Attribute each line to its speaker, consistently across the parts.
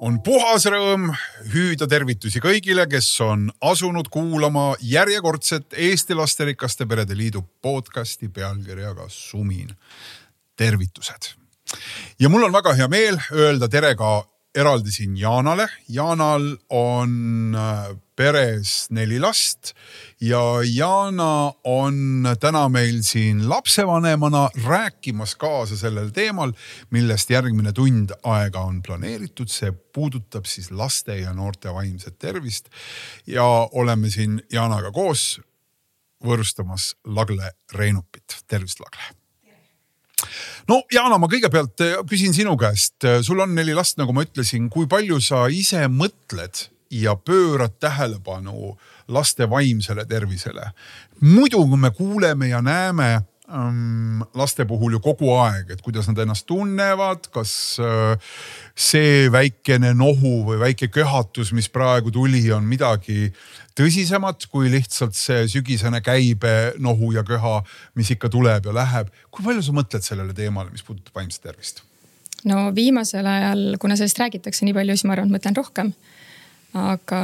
Speaker 1: on puhas rõõm hüüda tervitusi kõigile, kes on asunud kuulama järjekordset Eesti Lasterikaste Perede Liidu podcasti pealkirjaga Sumin. tervitused. ja mul on väga hea meel öelda tere ka eraldi siin Jaanale. Jaanal on äh, peres neli last ja Jana on täna meil siin lapsevanemana rääkimas kaasa sellel teemal, millest järgmine tund aega on planeeritud. see puudutab siis laste ja noorte vaimset tervist ja oleme siin Janaga koos võõrustamas Lagle Reinupit. tervist, Lagle no Jana, ma kõigepealt eh, küsin sinu käest, eh, sul on neli last, nagu ma ütlesin, kui palju sa ise mõtled ja pöörad tähelepanu laste vaimsele tervisele? muidu, kui me kuuleme ja näeme ähm, laste puhul ju kogu aeg, et kuidas nad ennast tunnevad, kas äh, see väikene nohu või väike köhatus, mis praegu tuli, on midagi tõsisemat kui lihtsalt see sügisene käibenohu ja köha, mis ikka tuleb ja läheb. kui palju sa mõtled sellele teemale, mis puudutab vaimset tervist?
Speaker 2: no viimasel ajal, kuna sellest räägitakse nii palju, siis ma arvan, et mõtlen rohkem aga,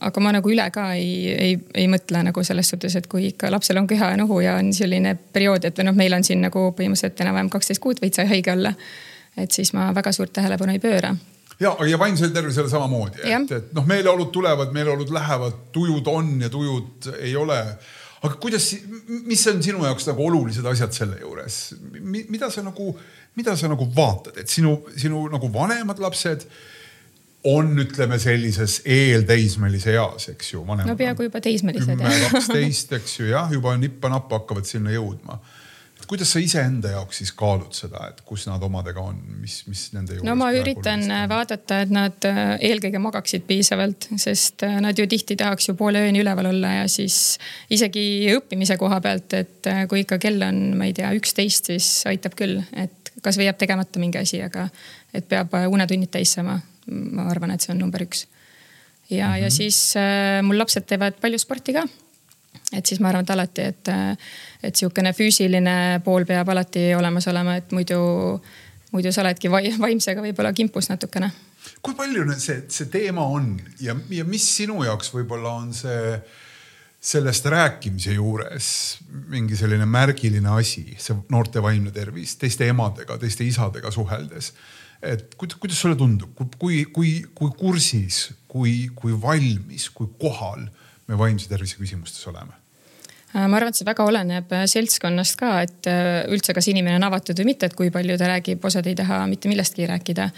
Speaker 2: aga ma nagu üle ka ei, ei, ei mõtle nagu selles suhtes, et kui ikka lapsel on köha ja nohu ja on selline periood, et noh, meil on siin nagu põhimõtteliselt enam-vähem kaksteist kuud võid sa haige olla. et siis ma väga suurt tähelepanu ei pööra
Speaker 1: ja, ja vaimsele tervisele samamoodi, et, et noh, meeleolud tulevad, meeleolud lähevad, tujud on ja tujud ei ole. aga kuidas, mis on sinu jaoks nagu olulised asjad selle juures, mida sa nagu, mida sa nagu vaatad, et sinu, sinu nagu vanemad lapsed on, ütleme sellises eelteismelise eas, eks ju.
Speaker 2: no peaaegu juba teismelised.
Speaker 1: kümme, kaksteist, eks ju, jah, juba nippa-nappa hakkavad sinna jõudma. Kuidas sa iseenda jaoks siis kaalud seda, et kus nad omadega on, mis, mis nende juures?
Speaker 2: no ma üritan vaadata, et nad äh, eelkõige magaksid piisavalt, sest äh, nad ju tihti tahaks ju poole ööni üleval olla ja siis isegi õppimise koha pealt, et äh, kui ikka kell on, ma ei tea, üksteist, siis aitab küll, et kasvõi jääb tegemata mingi asi, aga et peab unetunnid täis saama ma arvan, et see on number üks. ja mm, -hmm. ja mhm. siis äh, mul lapsed teevad palju sporti ka. Et siis ma arvan, et alati, et, et sihukene füüsiline pool peab alati olemas olema, et muidu, muidu sa oledki vaimsega võib-olla kimpus natukene.
Speaker 1: kui palju see, see teema on ja, ja mis sinu jaoks võib-olla on see sellest rääkimise juures mingi selline märgiline asi, see noorte vaimne tervis teiste emadega, teiste isadega suheldes et kuidas, kuidas sulle tundub, kui, kui, kui kursis, kui, kui valmis, kui kohal me vaimse tervise küsimustes oleme?
Speaker 2: Äh, ma arvan, et see väga oleneb äh, seltskonnast ka, et äh, üldse, kas inimene on avatud või mitte, et kui palju ta räägib, osad ei taha mitte millestki rääkida.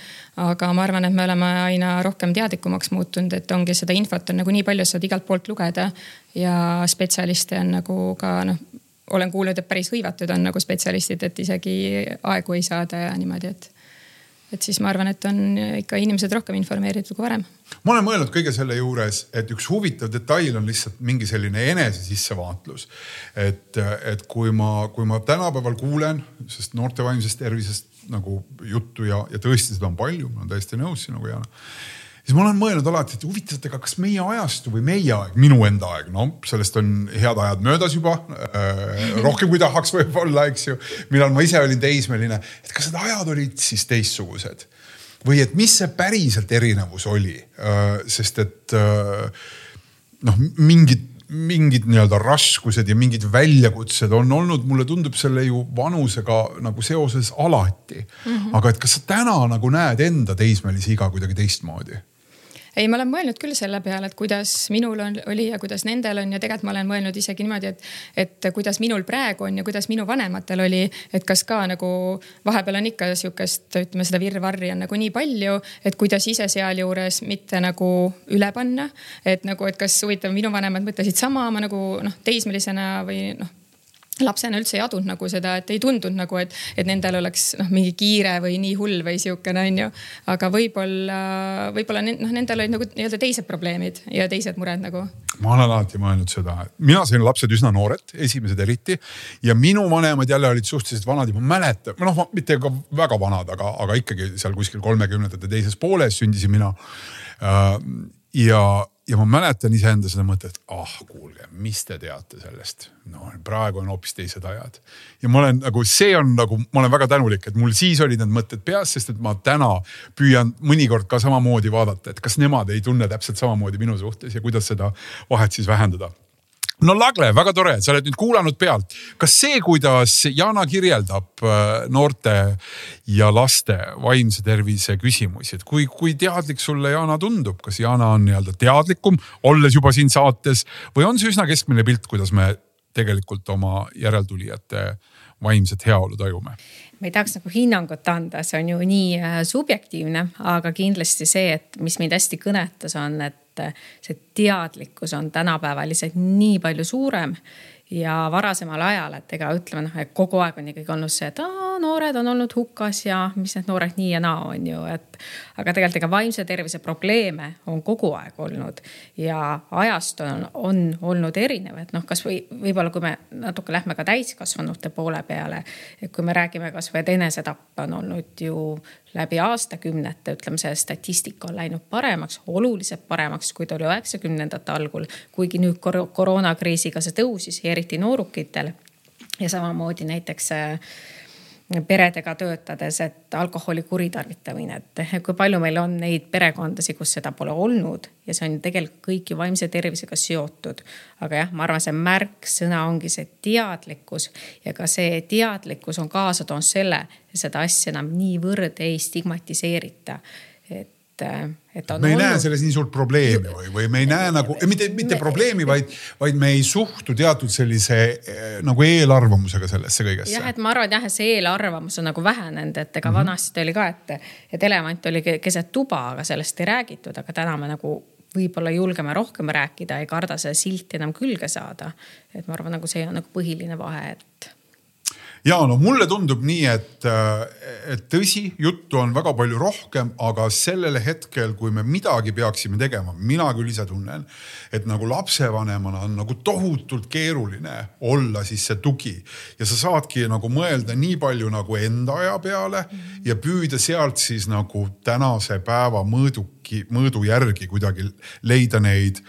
Speaker 2: aga ma arvan, et me oleme aina rohkem teadlikumaks muutunud, et ongi seda infot on nagu nii palju, saad igalt poolt lugeda. ja spetsialiste on nagu ka noh, olen kuulnud, et päris hõivatud on nagu spetsialistid, et isegi aegu ei saada ja niimoodi, et et siis ma arvan, et on ikka inimesed rohkem informeeritud kui varem.
Speaker 1: ma olen mõelnud kõige selle juures, et üks huvitav detail on lihtsalt mingi selline enese sissevaatlus. et, et kui ma, kui ma tänapäeval kuulen, sest noorte vaimsest tervisest nagu juttu ja, ja tõesti seda on palju, ma olen täiesti nõus sinuga, Jana siis ma olen mõelnud alati, et huvitav, et aga kas meie ajastu või meie aeg, minu enda aeg, no sellest on head ajad möödas juba äh,. rohkem kui tahaks võib-olla, eks ju, millal ma ise olin teismeline, et kas need ajad olid siis teistsugused või et mis see päriselt erinevus oli äh,, sest et äh, noh, mingid mingid nii-öelda raskused ja mingid väljakutsed on olnud, mulle tundub selle ju vanusega nagu seoses alati mm. -hmm. aga et kas sa täna nagu näed enda teismelise iga kuidagi teistmoodi?
Speaker 2: Ei, ma olen mõelnud küll selle peale, et kuidas minul on, oli ja kuidas nendel on ja tegelikult ma olen mõelnud isegi niimoodi, et, et kuidas minul praegu on ja kuidas minu vanematel oli. et kas ka nagu vahepeal on ikka sihukest, ütleme seda virvarri on nagu nii palju, et kuidas ise sealjuures mitte nagu üle panna. et nagu, et kas huvitav, minu vanemad mõtlesid sama, ma nagu noh, teismelisena või noh lapsena üldse ei adunud nagu seda, et ei tundunud nagu, et, et nendel oleks noh, mingi kiire või nii hull või siukene onju. aga võib-olla, võib-olla noh, nendel olid nagu nii-öelda teised probleemid ja teised mured nagu.
Speaker 1: ma olen alati mõelnud seda, mina sain lapsed üsna noored, esimesed eriti. ja minu vanemad jälle olid suhteliselt vanad ja ma mäletan, noh mitte ka väga vanad, aga, aga ikkagi seal kuskil kolmekümnendate teises pooles sündisin mina. Äh, ja ja ma mäletan iseenda seda mõtet, ah kuulge, mis te teate sellest. no praegu on hoopis teised ajad. ja ma olen nagu, see on nagu, ma olen väga tänulik, et mul siis olid need mõtted peas, sest et ma täna püüan mõnikord ka samamoodi vaadata, et kas nemad ei tunne täpselt samamoodi minu suhtes ja kuidas seda vahet siis vähendada no Lagle, väga tore, sa oled nüüd kuulanud pealt. kas see, kuidas Jana kirjeldab äh, noorte ja laste vaimse tervise küsimusi, et kui, kui teadlik sulle Jana tundub, kas Jana on nii-öelda teadlikum, olles juba siin saates või on see üsna keskmine pilt, kuidas me tegelikult oma järeltulijate vaimset heaolu tajume?
Speaker 3: ma ei tahaks nagu hinnangut anda, see on ju nii äh, subjektiivne, aga kindlasti see, et mis mind hästi kõnetas, on, et see teadlikkus on tänapäeval lihtsalt nii palju suurem ja varasemal ajal, et ega ütleme noh, et kogu aeg on ikkagi olnud see, et aa, noored on olnud hukas ja mis need noored nii ja naa on ju, et. aga tegelikult ega vaimse tervise probleeme on kogu aeg olnud ja ajast on, on olnud erinev, et noh, kasvõi võib-olla kui me natuke lähme ka täiskasvanute poole peale. et kui me räägime kasvõi, et enesetapp on olnud ju läbi aastakümnete, ütleme, see statistika on läinud paremaks, oluliselt paremaks, kui ta oli üheksakümnendate algul. kuigi nüüd koroonakriisiga see tõusis, eriti noorukitel. ja samamoodi näiteks äh, peredega töötades, et alkoholi kuritarvitamine, et kui palju meil on neid perekondasid, kus seda pole olnud ja see on tegelikult kõik ju vaimse tervisega seotud. aga jah, ma arvan, see märksõna ongi see teadlikkus ja ka see teadlikkus on kaasa toonud selle, seda asja enam niivõrd ei stigmatiseerita. Et
Speaker 1: et, et on. me ei olnud... näe selles nii suurt probleemi või, või me ei näe nagu, mitte, mitte me... probleemi, vaid, vaid me ei suhtu teatud sellise eh, nagu eelarvamusega sellesse kõigesse.
Speaker 3: jah, et ma arvan jah, et see eelarvamus on nagu vähenenud, et ega mm -hmm. vanasti oli ka, et, et elevant oli keset tuba, aga sellest ei räägitud, aga täna me nagu võib-olla julgeme rohkem rääkida, ei karda seda silti enam külge saada. et ma arvan, nagu see on nagu põhiline vahe, et
Speaker 1: ja no mulle tundub nii, et, et tõsi, juttu on väga palju rohkem, aga sellel hetkel, kui me midagi peaksime tegema, mina küll ise tunnen, et nagu lapsevanemana on nagu tohutult keeruline olla siis see tugi. Ja sa saadki nagu mõelda nii palju nagu enda aja peale ja püüda sealt siis nagu tänase päeva mõõduki, mõõdu järgi kuidagi leida neid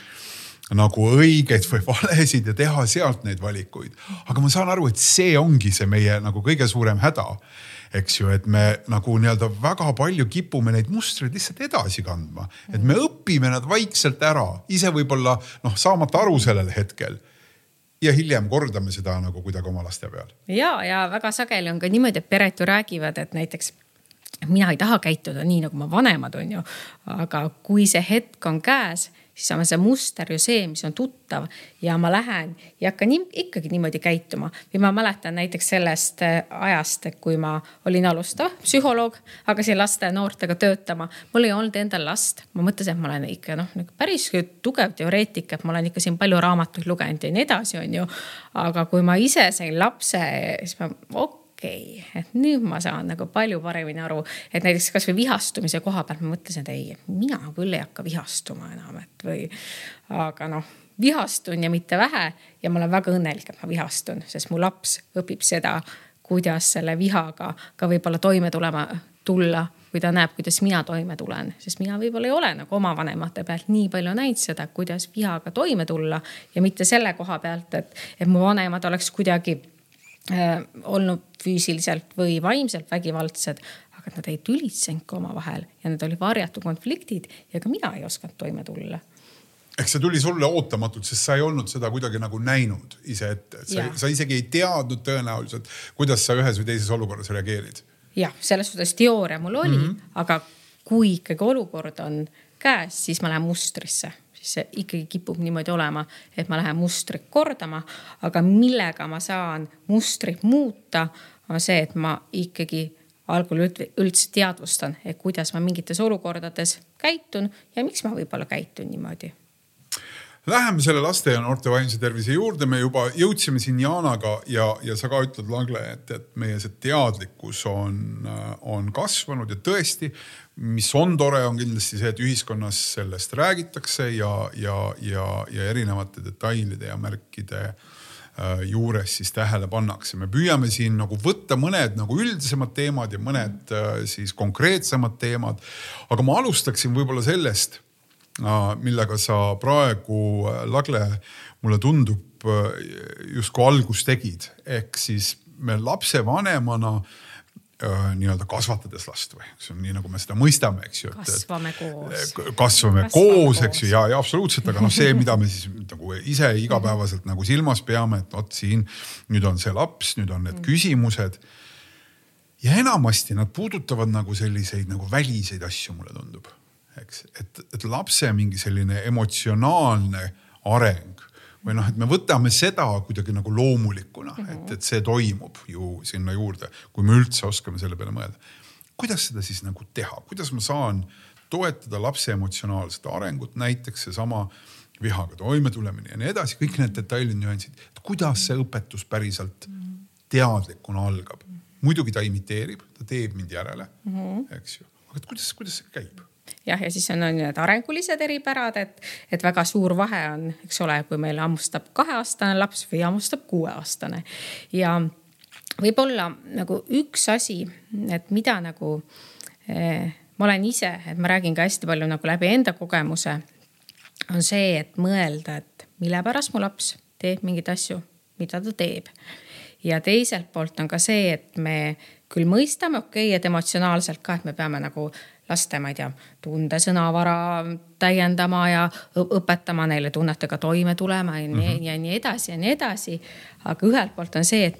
Speaker 1: nagu õigeid või valesid ja teha sealt neid valikuid. aga ma saan aru, et see ongi see meie nagu kõige suurem häda. eks ju, et me nagu nii-öelda väga palju kipume neid mustreid lihtsalt edasi kandma, et me õpime nad vaikselt ära, ise võib-olla noh, saamata aru sellel hetkel ja hiljem kordame seda nagu kuidagi oma laste peal.
Speaker 3: ja, ja väga sageli on ka niimoodi, et pered ju räägivad, et näiteks mina ei taha käituda nii nagu mu vanemad on ju, aga kui see hetk on käes siis on see muster ju see, mis on tuttav ja ma lähen ja hakkan nii, ikkagi niimoodi käituma. või ma mäletan näiteks sellest äh, ajast, kui ma olin alustav psühholoog, hakkasin laste ja noortega töötama. mul ei olnud endal last, ma mõtlesin, et ma olen ikka noh, nagu päris tugev teoreetik, et ma olen ikka siin palju raamatuid lugenud ja nii edasi, on ju. aga kui ma ise sain lapse, siis ma okei okei okay., et nüüd ma saan nagu palju paremini aru, et näiteks kasvõi vihastumise koha pealt ma mõtlesin, et ei, mina küll ei hakka vihastuma enam, et või. aga noh, vihastun ja mitte vähe ja ma olen väga õnnelik, et ma vihastun, sest mu laps õpib seda, kuidas selle vihaga ka võib-olla toime tulema, tulla kui ta näeb, kuidas mina toime tulen, sest mina võib-olla ei ole nagu oma vanemate pealt nii palju näinud seda, kuidas vihaga toime tulla ja mitte selle koha pealt, et, et mu vanemad oleks kuidagi olnud füüsiliselt või vaimselt vägivaldsed, aga nad ei tülitsenudki omavahel ja need olid varjatud konfliktid ja ka mina ei osanud toime tulla
Speaker 1: ehk see tuli sulle ootamatult, sest sa ei olnud seda kuidagi nagu näinud ise ette, et sa, sa isegi ei teadnud tõenäoliselt, kuidas sa ühes või teises olukorras reageerid.
Speaker 3: jah, selles suhtes teooria mul oli mm, -hmm. aga kui ikkagi olukord on käes, siis ma lähen mustrisse siis ikkagi kipub niimoodi olema, et ma lähen mustrit kordama. aga millega ma saan mustrit muuta, on see, et ma ikkagi algul üldse teadvustan, et kuidas ma mingites olukordades käitun ja miks ma võib-olla käitun niimoodi
Speaker 1: Läheme selle laste ja noorte vaimse tervise juurde, me juba jõudsime siin Jaanaga ja, ja sa ka ütled, Lagle, et, et meie see teadlikkus on, on kasvanud ja tõesti, mis on tore, on kindlasti see, et ühiskonnas sellest räägitakse ja, ja, ja, ja erinevate detailide ja märkide äh, juures siis tähele pannakse. me püüame siin nagu võtta mõned nagu üldisemad teemad ja mõned äh, siis konkreetsemad teemad. aga ma alustaksin võib-olla sellest millega sa praegu, Lagle, mulle tundub justkui algust tegid, ehk siis me lapsevanemana äh, nii-öelda kasvatades last või, see on nii, nagu me seda mõistame, eks ju.
Speaker 3: kasvame koos.
Speaker 1: kasvame, kasvame koos, eks ju, ja, ja absoluutselt, aga noh, see, mida me siis nagu ise igapäevaselt nagu silmas peame, et vot siin nüüd on see laps, nüüd on need mm. küsimused. ja enamasti nad puudutavad nagu selliseid nagu väliseid asju, mulle tundub eks, et, et lapse mingi selline emotsionaalne areng või noh, et me võtame seda kuidagi nagu loomulikuna mm, -hmm. et, et see toimub ju sinna juurde, kui me üldse oskame selle peale mõelda. kuidas seda siis nagu teha, kuidas ma saan toetada lapse emotsionaalset arengut, näiteks seesama vihaga toimetulemine ja nii edasi, kõik need detailid, nüansid, et kuidas see õpetus päriselt teadlikuna algab. muidugi ta imiteerib, ta teeb mind järele mm, -hmm. eks ju, aga kuidas, kuidas see käib?
Speaker 3: Jah, ja siis on, on need arengulised eripärad, et, et väga suur vahe on, eks ole, kui meil hammustab kaheaastane laps või hammustab kuueaastane ja võib-olla nagu üks asi, et mida nagu eh, ma olen ise, et ma räägin ka hästi palju nagu läbi enda kogemuse, on see, et mõelda, et mille pärast mu laps teeb mingeid asju, mida ta teeb. ja teiselt poolt on ka see, et me küll mõistame, okei okay,, et emotsionaalselt ka, et me peame nagu laste, ma ei tea, tundesõnavara täiendama ja õpetama neile tunnetega toime tulema ja nii, mm -hmm. ja nii edasi ja nii edasi. aga ühelt poolt on see, et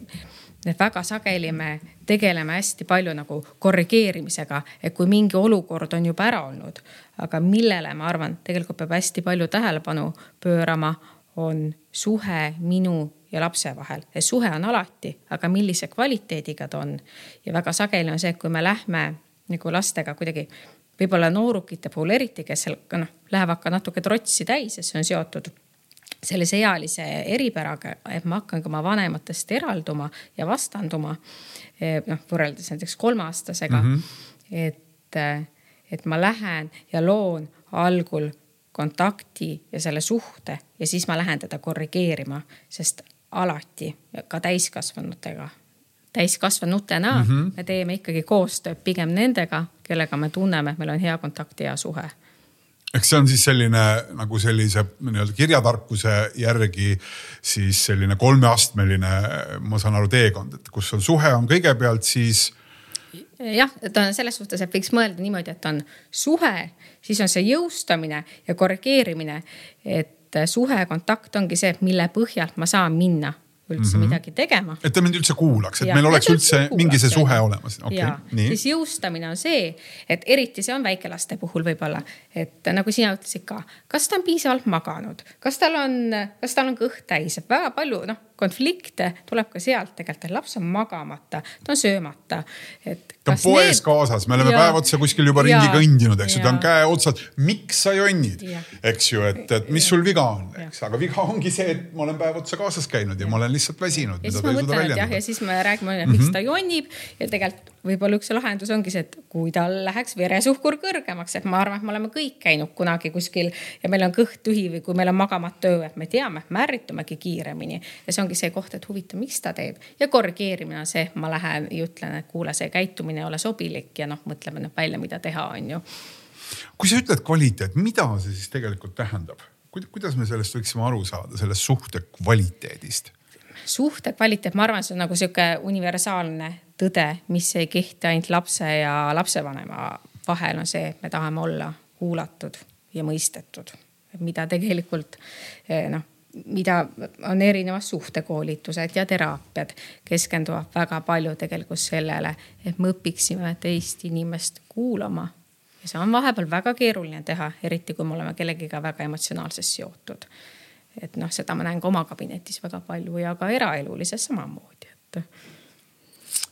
Speaker 3: et väga sageli me tegeleme hästi palju nagu korrigeerimisega, et kui mingi olukord on juba ära olnud, aga millele ma arvan, tegelikult peab hästi palju tähelepanu pöörama, on suhe minu ja lapse vahel. suhe on alati, aga millise kvaliteediga ta on. ja väga sageli on see, et kui me lähme nagu lastega kuidagi, võib-olla noorukite puhul eriti, kes seal noh, lähevad ka natuke trotsi täis ja see on seotud sellise ealise eripäraga, et ma hakkangi oma vanematest eralduma ja vastanduma. Eh, noh, võrreldes näiteks kolmeaastasega mm. -hmm. et, et ma lähen ja loon algul kontakti ja selle suhte ja siis ma lähen teda korrigeerima, sest alati ka täiskasvanutega täiskasvanutena mm -hmm. me teeme ikkagi koostööd pigem nendega, kellega me tunneme, et meil on hea kontakt, hea suhe
Speaker 1: eks see on siis selline nagu sellise nii-öelda kirjatarkuse järgi siis selline kolmeastmeline, ma saan aru, teekond, et kus on suhe on kõigepealt, siis.
Speaker 3: jah, et on selles suhtes, et võiks mõelda niimoodi, et on suhe, siis on see jõustamine ja korrigeerimine. et suhe, kontakt ongi see, mille põhjalt ma saan minna üldse mm -hmm. midagi tegema.
Speaker 1: et ta mind üldse kuulaks, et ja, meil oleks üldse kuulaks, mingi see suhe olemas
Speaker 3: okay,. siis jõustamine on see, et eriti see on väikelaste puhul võib-olla, et nagu sina ütlesid ka, kas ta on piisavalt maganud, kas tal on, kas tal on kõht täis, et väga palju noh konflikte tuleb ka sealt tegelikult, et laps on magamata, ta on söömata, et.
Speaker 1: ta on poes need... kaasas, me oleme ja, päev otsa kuskil juba ringi kõndinud, eks ju, ta on käe otsas. miks sa jonnid, eks ju, et, et mis sul viga on, eks, aga viga ongi see, et ma olen päev otsa kaasas käinud ja, ja ma olen lihtsalt väsinud.
Speaker 3: ja siis ma mõtlen, et jah, ja siis me räägime, miks mm -hmm. ta jonnib ja tegelikult võib-olla üks lahendus ongi see, et kui tal läheks veresuhkur kõrgemaks, et ma arvan, et me oleme kõik käinud kunagi kuskil ja meil on kõht tühi või kui meil on magamata öö, et me teame, me ärritumegi kiiremini. ja see ongi see koht, et huvitav, miks ta teeb ja korrigeerimine on see, ma lähen ja ütlen, et kuule, see käitumine ei ole sobilik ja noh, mõtleme nüüd välja, mida teha, on ju.
Speaker 1: kui sa ütled kvaliteet, mida see siis tegelikult tähendab? kuidas me sellest võiksime aru saada, sellest suhte kvaliteedist?
Speaker 3: Suhte kvaliteet, ma arvan, see on nagu sihuke universaalne tõde, mis ei kehti ainult lapse ja lapsevanema vahel, on see, et me tahame olla kuulatud ja mõistetud. mida tegelikult eh, noh, mida on erinevad suhtekoolitused ja teraapiad keskenduvad väga palju tegelikult sellele, et me õpiksime teist inimest kuulama. ja see on vahepeal väga keeruline teha, eriti kui me oleme kellegiga väga emotsionaalselt seotud. Et noh, seda ma näen ka oma kabinetis väga palju ja ka eraelulises samamoodi, et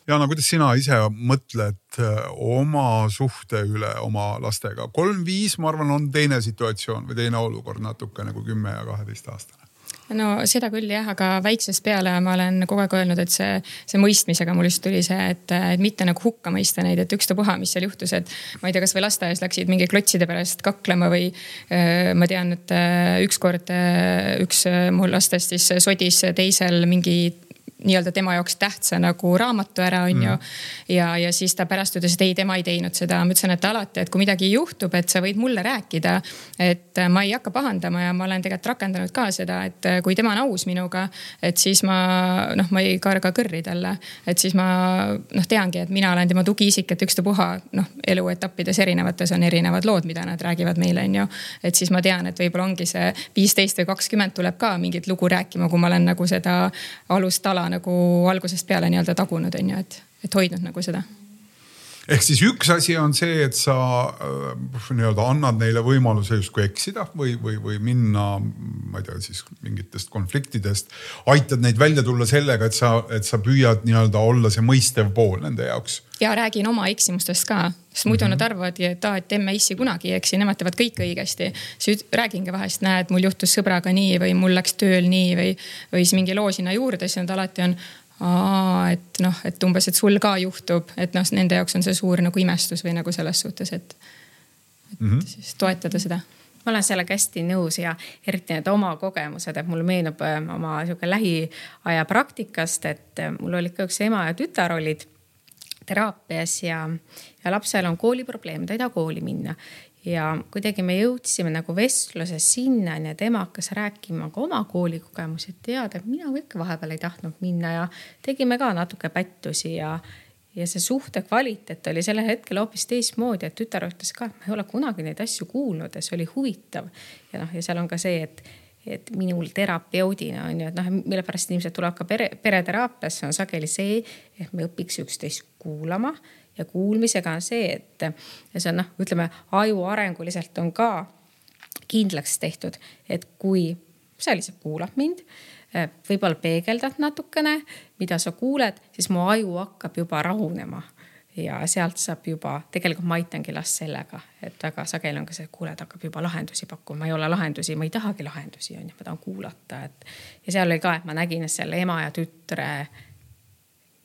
Speaker 1: Jana, kuidas sina ise mõtled äh, oma suhte üle oma lastega? kolm-viis, ma arvan, on teine situatsioon või teine olukord natuke nagu kümme ja kaheteistaastane
Speaker 2: no seda küll jah, aga väiksest peale ma olen kogu aeg öelnud, et see, see mõistmisega mul just tuli see, et, et mitte nagu hukka mõista neid, et ükstapuha, mis seal juhtus, et. ma ei tea, kasvõi lasteaias läksid mingi klotside pärast kaklema või äh, ma tean, et äh, ükskord äh, üks mu lastest siis sodis teisel mingi nii-öelda tema jaoks tähtsa nagu raamatu ära, on ju mm.. ja, ja siis ta pärast ütles, et ei, tema ei teinud seda. ma ütlesin, et alati, et kui midagi juhtub, et sa võid mulle rääkida. et ma ei hakka pahandama ja ma olen tegelikult rakendanud ka seda, et kui tema on aus minuga, et siis ma noh, ma ei karga kõrri talle. et siis ma noh, teangi, et mina olen tema tugiisik, et ükstapuha noh, eluetappides erinevates on erinevad lood, mida nad räägivad meile, on ju. et siis ma tean, et võib-olla ongi see viisteist või kakskümmend tuleb ka mingit lugu rääkima, kui ma olen nagu seda alustala nagu algusest peale nii-öelda tagunud, on ju, et, et hoidnud nagu seda
Speaker 1: ehk siis üks asi on see, et sa äh, nii-öelda annad neile võimaluse justkui eksida või, või, või minna, ma ei tea, siis mingitest konfliktidest. aitad neid välja tulla sellega, et sa, et sa püüad nii-öelda olla see mõistev pool nende jaoks.
Speaker 2: ja räägin oma eksimustest ka, sest muidu mm -hmm. nad arvavadki, et aa, et emme issi kunagi ei eksi, nemad teevad kõike õigesti. siis räägingi vahest, näed, mul juhtus sõbraga nii või mul läks tööl nii või, või siis mingi loo sinna juurde, siis nad alati on aa, et noh, et umbes, et sul ka juhtub, et noh, nende jaoks on see suur nagu imestus või nagu selles suhtes, et, et mm -hmm. siis toetada seda
Speaker 3: ma olen sellega hästi nõus ja eriti need oma kogemused, et mulle meenub ähm, oma sihuke lähiaja praktikast, et äh, mul oli ka üks ema ja tütar olid teraapias ja, ja lapsel on kooliprobleem, ta ei taha kooli minna ja kuidagi me jõudsime nagu vestluses sinnani, et ema hakkas rääkima ka oma koolikogemusi, et tead, et mina ikka vahepeal ei tahtnud minna ja tegime ka natuke pättusi ja, ja see suhte kvaliteet oli sellel hetkel hoopis teistmoodi, et tütar ütles ka, et ma ei ole kunagi neid asju kuulnud ja see oli huvitav. ja noh, ja seal on ka see, et, et minul terapeudina on ju, et noh, mille pärast inimesed tulevad ka pere, pereteraapiasse on sageli see, et me õpiks üksteist kuulama ja kuulmisega on see, et see on noh, ütleme aju arenguliselt on ka kindlaks tehtud, et kui sa lihtsalt kuulad mind, võib-olla peegeldad natukene, mida sa kuuled, siis mu aju hakkab juba rahunema ja sealt saab juba, tegelikult ma aitangi last sellega, et väga sageli on ka see, et kuule, ta hakkab juba lahendusi pakkuma, ei ole lahendusi, ma ei tahagi lahendusi, on ju, ma tahan kuulata, et. ja seal oli ka, et ma nägin, et selle ema ja tütre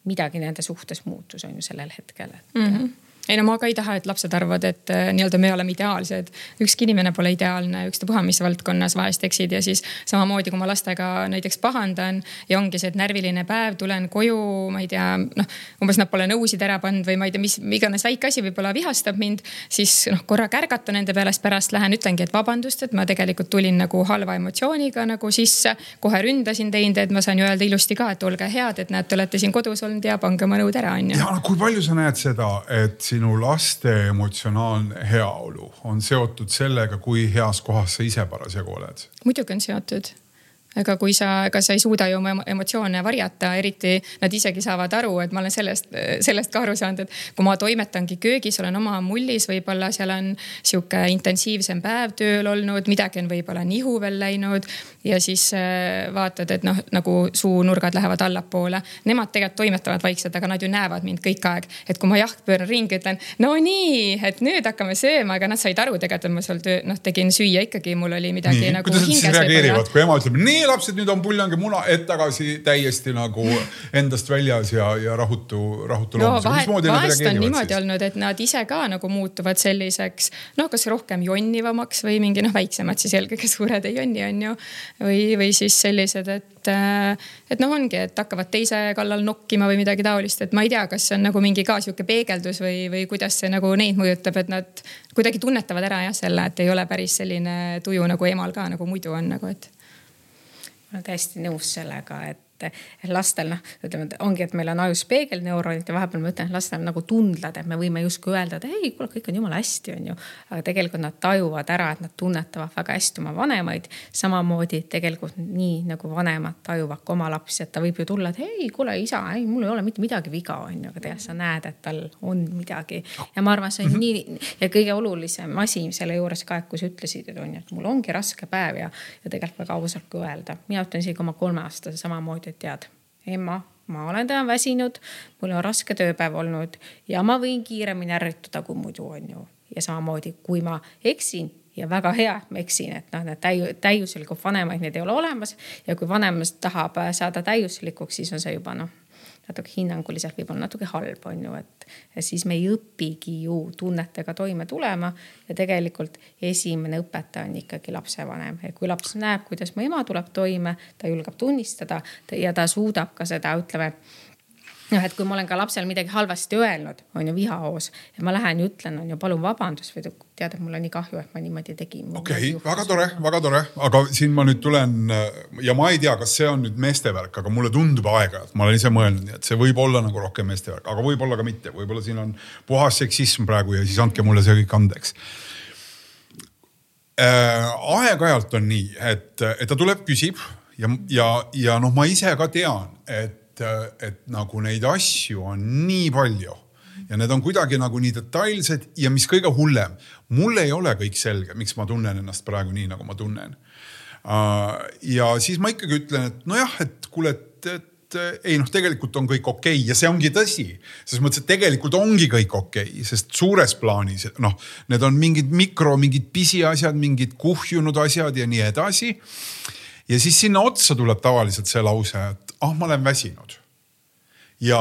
Speaker 3: midagi nende suhtes muutus, on ju sellel hetkel, et mm. -hmm
Speaker 2: ei no ma ka ei taha, et lapsed arvavad, et äh, nii-öelda me oleme ideaalsed. ükski inimene pole ideaalne, ükstapuha mis valdkonnas vahest eksid ja siis samamoodi, kui ma lastega näiteks pahandan ja ongi see, et närviline päev, tulen koju, ma ei tea, noh umbes nad pole nõusid ära pannud või ma ei tea, mis iganes väike asi võib-olla vihastab mind, siis noh, korra kärgata nende pealest, pärast lähen ütlengi, et vabandust, et ma tegelikult tulin nagu halva emotsiooniga nagu sisse. kohe ründasin teid, et ma saan ju öelda ilusti ka, et olge head, et näed, te olete siin kodus olnud ja pange oma nõud ära, on ju.
Speaker 1: ja kui palju sa näed seda, et siin sinu laste emotsionaalne heaolu on seotud sellega, kui heas kohas sa ise parasjagu oled?
Speaker 2: muidugi on seotud ega kui sa, ega sa ei suuda ju oma emotsioone varjata, eriti nad isegi saavad aru, et ma olen sellest, sellest ka aru saanud, et kui ma toimetangi köögis, olen oma mullis, võib-olla seal on sihuke intensiivsem päev tööl olnud, midagi on võib-olla nihu veel läinud ja siis äh, vaatad, et noh, nagu suunurgad lähevad allapoole. Nemad tegelikult toimetavad vaikselt, aga nad ju näevad mind kõik aeg, et kui ma jah pööran ringi, ütlen no nii, et nüüd hakkame sööma, aga nad said aru tegelikult, et ma seal töö, noh tegin süüa ikkagi, mul oli midagi nii, nagu
Speaker 1: hinges. kui ema ütleb nii lapsed, nüüd on puljangi muna, et tagasi täiesti nagu endast väljas ja, ja rahutu, rahutu
Speaker 2: no,. vahest on niimoodi siis? olnud, et nad ise ka nagu muutuvad selliseks noh, kas rohkem jonnivamaks või mingi noh, väiksemad siis eelkõige suured ei jonni, on ju. või, või siis sellised, et, et noh, ongi, et hakkavad teise kallal nokkima või midagi taolist, et ma ei tea, kas see on nagu mingi ka sihuke peegeldus või, või kuidas see nagu neid mõjutab, et nad kuidagi tunnetavad ära jah selle, et ei ole päris selline tuju nagu emal ka nagu muidu on nagu, et
Speaker 3: ma olen täiesti nõus sellega, et et lastel noh, ütleme, et ongi, et meil on ajus peegelneuronid ja vahepeal ma ütlen, et lastel nagu tundlad, et me võime justkui öelda, et ei, kuule, kõik on jumala hästi, on ju. aga tegelikult nad tajuvad ära, et nad tunnetavad väga hästi oma vanemaid. samamoodi tegelikult nii nagu vanemad tajuvad ka oma lapsi, et ta võib ju tulla, et ei, kuule isa, ei, mul ei ole mitte midagi viga, on ju, aga tegelikult sa näed, et tal on midagi. ja ma arvan, see on nii ja kõige olulisem asi selle juures ka, et kui sa ütlesid, et on ju, et mul ongi raske päev ja, ja tegelikult väga ausalt ka öelda. mina ütlen isegi oma kolmeaastase samamoodi et tead, ema, ma olen täna väsinud, mul on raske tööpäev olnud ja ma võin kiiremini ärrituda kui muidu on ju. ja samamoodi, kui ma eksin ja väga hea, et ma eksin, et noh, need täiu-, täiuslikud vanemaid, neid ei ole olemas. ja kui vanem tahab saada täiuslikuks, siis on see juba noh natuke hinnanguliselt võib-olla natuke halb on ju, et siis me ei õpigi ju tunnetega toime tulema. ja tegelikult esimene õpetaja on ikkagi lapsevanem ja kui laps näeb, kuidas mu ema tuleb toime, ta julgeb tunnistada ja ta suudab ka seda, ütleme noh, et kui ma olen ka lapsele midagi halvasti öelnud, on ju vihahoos ja ma lähen ja ütlen, on ju, palun vabandust või tead, et mul on nii kahju, et ma niimoodi tegin.
Speaker 1: okei okay,, väga tore, väga tore, aga siin ma nüüd tulen ja ma ei tea, kas see on nüüd meeste värk, aga mulle tundub aeg-ajalt, ma olen ise mõelnud, et see võib olla nagu rohkem meeste värk, aga võib-olla ka mitte, võib-olla siin on puhas seksism praegu ja siis andke mulle see kõik andeks äh,. aeg-ajalt on nii, et, et ta tuleb, küsib ja, ja, ja noh, ma ise ka tean, et et, et nagu neid asju on nii palju ja need on kuidagi nagu nii detailsed ja mis kõige hullem, mul ei ole kõik selge, miks ma tunnen ennast praegu nii, nagu ma tunnen. Uh, ja siis ma ikkagi ütlen, et nojah, et kuule, et, et ei noh, tegelikult on kõik okei okay. ja see ongi tõsi. selles mõttes, et tegelikult ongi kõik okei okay,, sest suures plaanis noh, need on mingid mikro, mingid pisiasjad, mingid kuhjunud asjad ja nii edasi. ja siis sinna otsa tuleb tavaliselt see lause, et ah, ma olen väsinud. ja,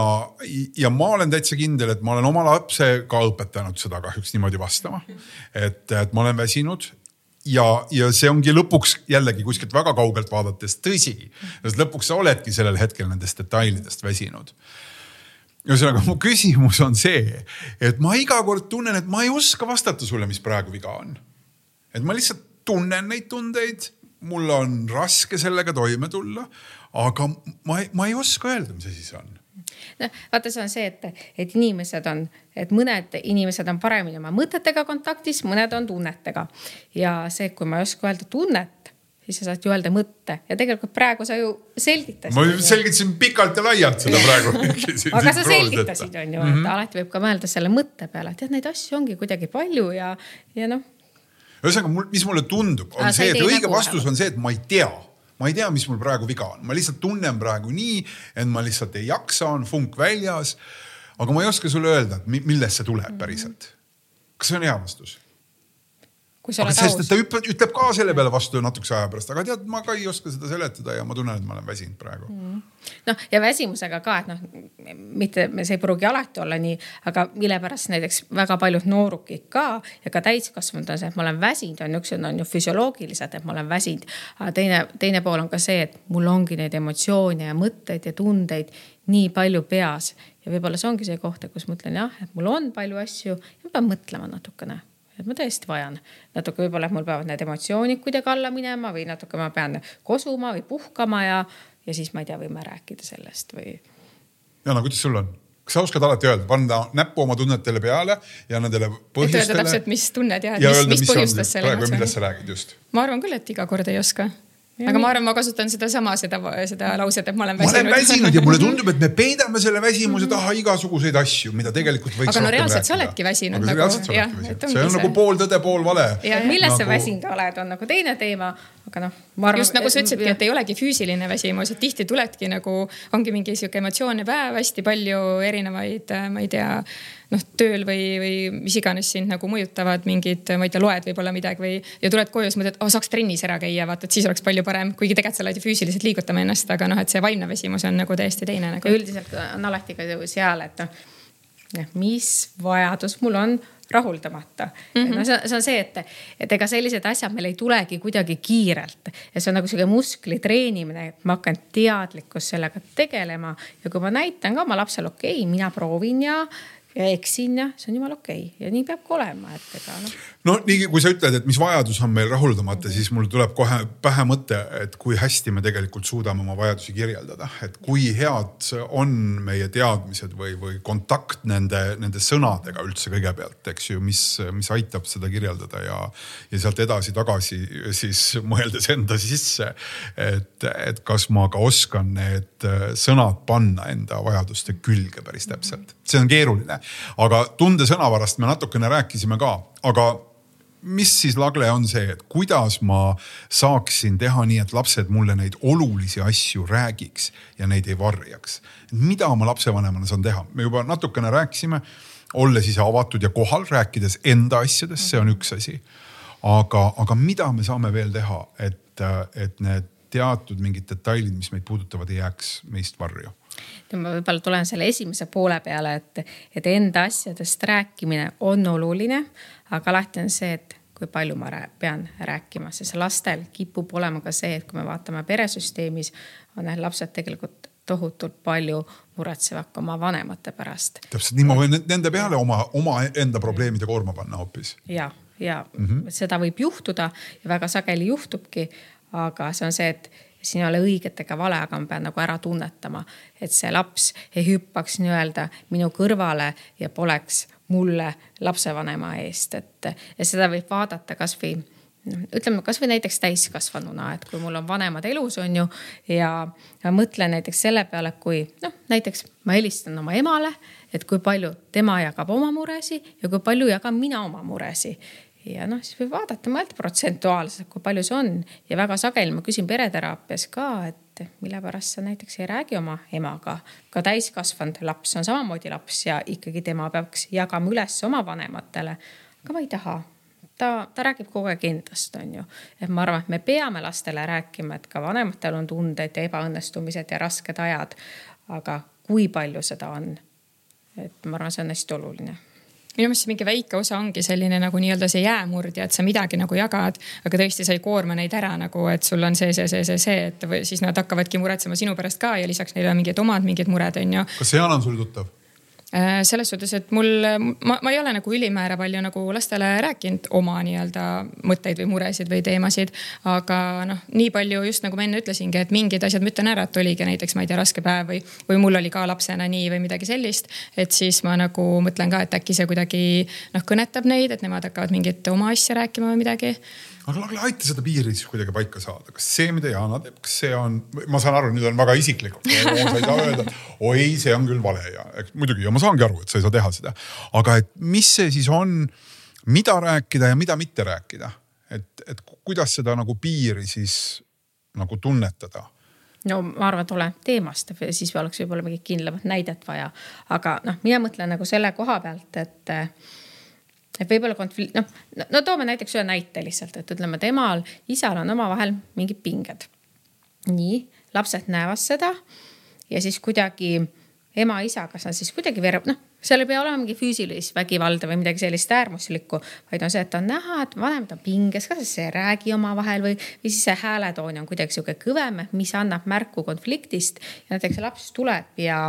Speaker 1: ja ma olen täitsa kindel, et ma olen oma lapse ka õpetanud seda kahjuks niimoodi vastama. et, et ma olen väsinud ja, ja see ongi lõpuks jällegi kuskilt väga kaugelt vaadates tõsi. sest lõpuks sa oledki sellel hetkel nendest detailidest väsinud ühesõnaga mu küsimus on see, et ma iga kord tunnen, et ma ei oska vastata sulle, mis praegu viga on. et ma lihtsalt tunnen neid tundeid, mul on raske sellega toime tulla, aga ma ei, ma ei oska öelda, mis asi see on
Speaker 3: noh, vaata, see on see, et, et inimesed on, et mõned inimesed on paremini oma mõtetega kontaktis, mõned on tunnetega. ja see, kui ma ei oska öelda tunnet, siis sa saad ju öelda mõtte ja tegelikult praegu sa ju selgitasid.
Speaker 1: ma selgitasin pikalt ja laialt seda praegu
Speaker 3: aga sa selgitasid, on ju, et mm -hmm. alati võib ka mõelda selle mõtte peale, et jah, neid asju ongi kuidagi palju ja, ja noh.
Speaker 1: ühesõnaga mul, mis mulle tundub, on Aa, see, et õige nagu vastus on see, et ma ei tea ma ei tea, mis mul praegu viga on, ma lihtsalt tunnen praegu nii, et ma lihtsalt ei jaksa, on funk väljas. aga ma ei oska sulle öelda, millest see tuleb päriselt. kas see on hea vastus? Aga sest, et ta ütleb, ütleb ka selle peale vastu natukese aja pärast, aga tead, ma ka ei oska seda seletada ja ma tunnen, et ma olen väsinud praegu. Mm..
Speaker 3: noh, ja väsimusega ka, et noh, mitte see ei pruugi alati olla nii, aga mille pärast näiteks väga paljud noorukid ka ja ka täiskasvanud on see, et ma olen väsinud, on niisugused on ju füsioloogilised, et ma olen väsinud. aga teine, teine pool on ka see, et mul ongi neid emotsioone ja mõtteid ja tundeid nii palju peas. Ja võib-olla see ongi see koht, kus ma ütlen jah, et mul on palju asju ja ma pean mõtlema natukene et ma tõesti vajan natuke, võib-olla mul peavad need emotsioonid kuidagi alla minema või natuke ma pean kosuma või puhkama ja, ja siis ma ei tea, võime rääkida sellest või.
Speaker 1: Jana, kuidas sul on? kas sa oskad alati öelda, panna näppu oma tunnetele peale ja nendele põhjustele.
Speaker 2: et öelda täpselt, mis tunned ja, ja mis, mis, põhjustas selle
Speaker 1: emotsiooni. millest sa räägid just?
Speaker 2: ma arvan küll, et iga kord ei oska aga ma arvan, ma kasutan sedasama, seda, seda lauset, et ma olen väsinud. ma olen
Speaker 1: väsinud ja mulle tundub, et me peidame selle väsimuse taha igasuguseid asju, mida tegelikult võiks.
Speaker 2: aga no reaalselt sa oledki väsinud.
Speaker 1: aga nagu, jah, see on see. nagu pool tõde, pool vale.
Speaker 3: milles nagu... sa väsinud oled, on nagu teine teema, aga noh.
Speaker 2: just nagu sa ütlesidki, et ei olegi füüsiline väsimus, et tihti tuledki nagu, ongi mingi sihuke emotsioonne päev, hästi palju erinevaid, ma ei tea noh, tööl või, või mis iganes sind nagu mõjutavad mingid, ma ei tea, loed võib-olla midagi või. ja tuled koju, siis mõtled, oh saaks trennis ära käia, vaata, et siis oleks palju parem, kuigi tegelikult sa oled ju füüsiliselt liigutama ennast, aga noh, et see vaimne väsimus on nagu täiesti teine nagu..
Speaker 3: üldiselt on alati ka seal, et noh, mis vajadus mul on rahuldamata mm. -hmm. no see, see on see, et, et ega sellised asjad meil ei tulegi kuidagi kiirelt ja see on nagu sihuke muskli treenimine, et ma hakkan teadlikkus sellega tegelema ja kui ma näitan ka oma lapsele, okei okay,, mina proovin ja ja eksin ja see on jumala okei okay. ja nii peab ka olema, et ega noh.
Speaker 1: No nii kui sa ütled, et mis vajadus on meil rahuldamata, siis mul tuleb kohe pähe mõte, et kui hästi me tegelikult suudame oma vajadusi kirjeldada, et kui head on meie teadmised või, või kontakt nende, nende sõnadega üldse kõigepealt, eks ju, mis, mis aitab seda kirjeldada ja, ja sealt edasi-tagasi siis mõeldes enda sisse, et, et kas ma ka oskan need sõnad panna enda vajaduste külge päris täpselt, see on keeruline. Aga tunde sõnavarast me natukene rääkisime ka, aga mis siis Lagle on see, et kuidas ma saaksin teha nii, et lapsed mulle neid olulisi asju räägiks ja neid ei varjaks. mida ma lapsevanemana saan teha, me juba natukene rääkisime, olles ise avatud ja kohal, rääkides enda asjadest, see on üks asi. aga, aga mida me saame veel teha, et, et need teatud mingid detailid, mis meid puudutavad, ei jääks meist varju
Speaker 3: ma võib-olla tulen selle esimese poole peale, et, et enda asjadest rääkimine on oluline, aga alati on see, et kui palju ma rää pean rääkima, sest lastel kipub olema ka see, et kui me vaatame peresüsteemis, on need lapsed tegelikult tohutult palju muretsevad ka oma vanemate pärast.
Speaker 1: täpselt nii, ma võin nende peale oma, omaenda probleemide koorma panna hoopis.
Speaker 3: ja, ja mm -hmm. seda võib juhtuda ja väga sageli juhtubki, aga see on see, et siin ei ole õiget ega vale, aga ma pean nagu ära tunnetama, et see laps ei hüppaks nii-öelda minu kõrvale ja poleks mulle lapsevanema eest, et seda võib vaadata kasvõi ütleme kasvõi näiteks täiskasvanuna, et kui mul on vanemad elus, on ju, ja, ja mõtlen näiteks selle peale, kui noh, näiteks ma helistan oma emale, et kui palju tema jagab oma muresi ja kui palju jagan mina oma muresi ja noh, siis võib vaadata, mõelda protsentuaalselt, kui palju see on ja väga sageli ma küsin pereteraapias ka, et mille pärast sa näiteks ei räägi oma emaga. ka täiskasvanud laps on samamoodi laps ja ikkagi tema peaks jagama üles oma vanematele. aga ma ei taha, ta, ta räägib kogu aeg endast, on ju. et ma arvan, et me peame lastele rääkima, et ka vanematel on tunded ja ebaõnnestumised ja rasked ajad. aga kui palju seda on? et ma arvan, see on hästi oluline
Speaker 2: minu meelest mingi väike osa ongi selline nagu nii-öelda see jäämurdja, et sa midagi nagu jagad, aga tõesti sa ei koorma neid ära nagu, et sul on see, see, see, see, see, et või siis nad hakkavadki muretsema sinu pärast ka ja lisaks neil on mingid omad mingid mured, on ju.
Speaker 1: kas see Jaan on sulle tuttav?
Speaker 2: Äh, selles suhtes, et mul, ma, ma ei ole nagu ülimäära palju nagu lastele rääkinud oma nii-öelda mõtteid või muresid või teemasid. aga noh, nii palju just nagu ma enne ütlesingi, et mingid asjad ma ütlen ära, et oligi näiteks, ma ei tea, raske päev või, või mul oli ka lapsena nii või midagi sellist. et siis ma nagu mõtlen ka, et äkki see kuidagi noh, kõnetab neid, et nemad hakkavad mingit oma asja rääkima või midagi
Speaker 1: aga Lagle, aita seda piiri siis kuidagi paika saada, kas see, mida Jana teeb, kas see on, ma saan aru, nüüd on väga isiklikult, sa ei saa öelda, et oi, see on küll vale. Ja muidugi ja ma saangi aru, et sa ei saa teha seda. aga et mis see siis on, mida rääkida ja mida mitte rääkida, et, et kuidas seda nagu piiri siis nagu tunnetada?
Speaker 3: No ma arvan, et oleneb teemast, siis oleks võib-olla mingit kindlamat näidet vaja, aga noh, mina mõtlen nagu selle koha pealt, et et võib-olla konflikt, noh, no toome näiteks ühe näite lihtsalt, et ütleme, temal, isal on omavahel mingid pinged. nii, lapsed näevad seda ja siis kuidagi ema-isa, kas nad siis kuidagi veereb, noh, seal ei pea olema mingi füüsilist vägivalda või midagi sellist äärmuslikku, vaid on see, et on näha, et vanemad on pinges, kas ei räägi omavahel või, või siis see hääletoon on kuidagi sihuke kõvem, mis annab märku konfliktist. ja näiteks laps tuleb ja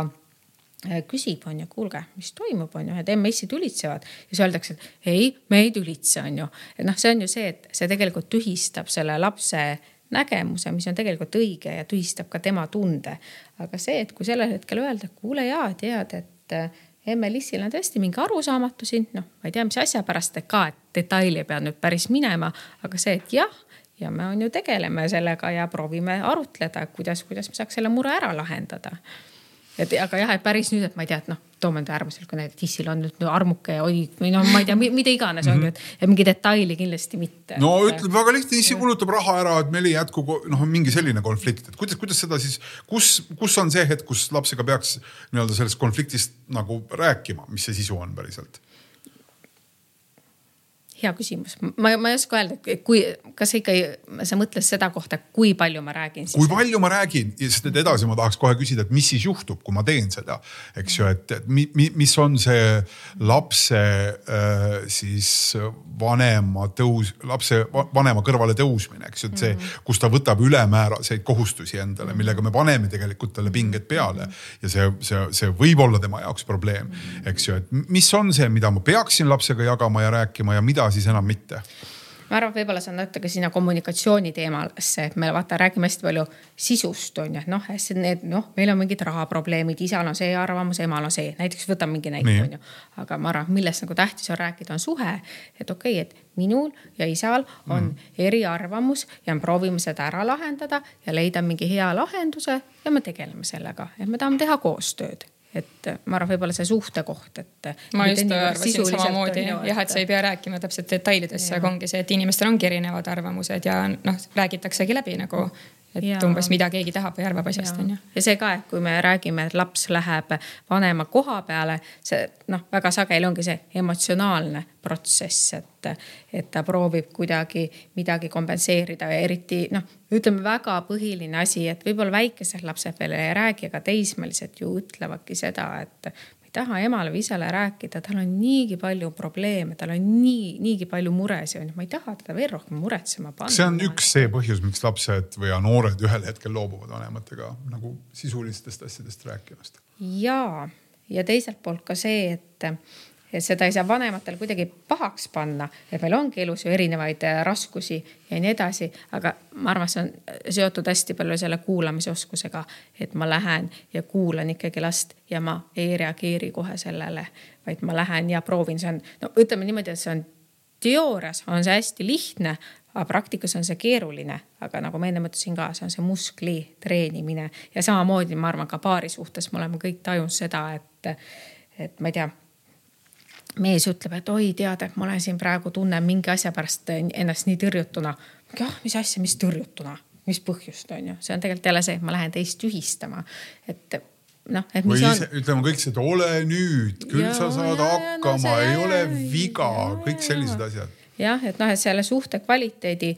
Speaker 3: küsib, on ju, kuulge, mis toimub, on ju, et MS-id ülitsevad ja siis öeldakse, et ei, me ei tülitse, on ju. et noh, see on ju see, et see tegelikult tühistab selle lapse nägemuse, mis on tegelikult õige ja tühistab ka tema tunde. aga see, et kui sellel hetkel öelda, kuule ja tead, et äh, emme Lissil on tõesti mingi arusaamatu siin, noh, ma ei tea, mis asja pärast ka, et detaili ei pea nüüd päris minema, aga see, et jah ja me on ju tegeleme sellega ja proovime arutleda, kuidas, kuidas me saaks selle mure ära lahendada et aga jah, et päris nüüd, et ma ei tea, et noh, toome nüüd äärmusliku näite, et issil on nüüd armuke ja oi või noh, ma ei tea, mida iganes on ju, et, et mingi detaili kindlasti mitte.
Speaker 1: no ütleb väga lihtne, issi kulutab raha ära, et meil ei jätku noh, mingi selline konflikt, et kuidas, kuidas seda siis, kus, kus on see hetk, kus lapsega peaks nii-öelda sellest konfliktist nagu rääkima, mis see sisu on päriselt
Speaker 3: hea küsimus, ma, ma ei oska öelda, kui, kas ikka sa mõtled seda kohta, kui palju ma räägin.
Speaker 1: kui palju ma räägin, sest et edasi ma tahaks kohe küsida, et mis siis juhtub, kui ma teen seda, eks ju, et, et mi, mi, mis on see lapse äh, siis vanema tõus, lapse vanema kõrvale tõusmine, eks ju, et see, mhm. kus ta võtab ülemääraseid kohustusi endale, millega me paneme tegelikult talle pinged peale. Ja see, see, see võib olla tema jaoks probleem, eks ju, et mis on see, mida ma peaksin lapsega jagama ja rääkima ja mida siis enam mitte
Speaker 3: ma arvan, et võib-olla see on natuke sinna kommunikatsiooni teemasse, et me vaata räägime hästi palju sisust on ju, et noh, need noh, meil on mingid rahaprobleemid, isal on see arvamus, emal on see, näiteks võtame mingi näite on ju. aga ma arvan, millest nagu tähtis on rääkida, on suhe, et okei okay,, et minul ja isal on mm. eriarvamus ja me proovime seda ära lahendada ja leida mingi hea lahenduse ja me tegeleme sellega, et me tahame teha koostööd et ma arvan, võib-olla see suhtekoht, et.
Speaker 2: ma just arvasin samamoodi jah, et sa ei pea rääkima täpselt detailidesse, aga ongi see, et inimestel ongi erinevad arvamused ja noh, räägitaksegi läbi nagu et ja. umbes mida keegi tahab või arvab asjast on ju.
Speaker 3: ja see ka, et kui me räägime, et laps läheb vanema koha peale, see noh, väga sageli ongi see emotsionaalne protsess, et, et ta proovib kuidagi midagi kompenseerida ja eriti noh, ütleme väga põhiline asi, et võib-olla väikesed lapsed veel ei räägi, aga teismelised ju ütlevadki seda, et ei taha emale või isale rääkida, tal on niigi palju probleeme, tal on nii, niigi palju muresid, onju, ma ei taha teda veel rohkem muretsema panna.
Speaker 1: see on üks see põhjus, miks lapsed või noored ühel hetkel loobuvad vanematega nagu sisulistest asjadest rääkimast.
Speaker 3: ja, ja teiselt poolt ka see, et et seda ei saa vanematele kuidagi pahaks panna, et meil ongi elus ju erinevaid äh, raskusi ja nii edasi, aga ma arvan, see on seotud hästi palju selle kuulamisoskusega, et ma lähen ja kuulan ikkagi last ja ma ei reageeri kohe sellele, vaid ma lähen ja proovin, see on, no ütleme niimoodi, et see on teoorias on see hästi lihtne, aga praktikas on see keeruline, aga nagu ma enne mõtlesin ka, see on see muskli treenimine. Ja samamoodi ma arvan ka paari suhtes me oleme kõik tajunud seda, et, et ma ei tea mees ütleb, et oi, tead, et ma olen siin praegu tunnen mingi asja pärast ennast nii tõrjutuna. jah, mis asja, mis tõrjutuna, mis põhjust on ju, see on tegelikult jälle see, et ma lähen teist tühistama, et noh, et
Speaker 1: mis Või on. ütleme kõik see, et ole nüüd, küll ja, sa saad ja, hakkama, no, ei ja, ole viga, kõik sellised asjad.
Speaker 3: jah, et noh, et selle suhte kvaliteedi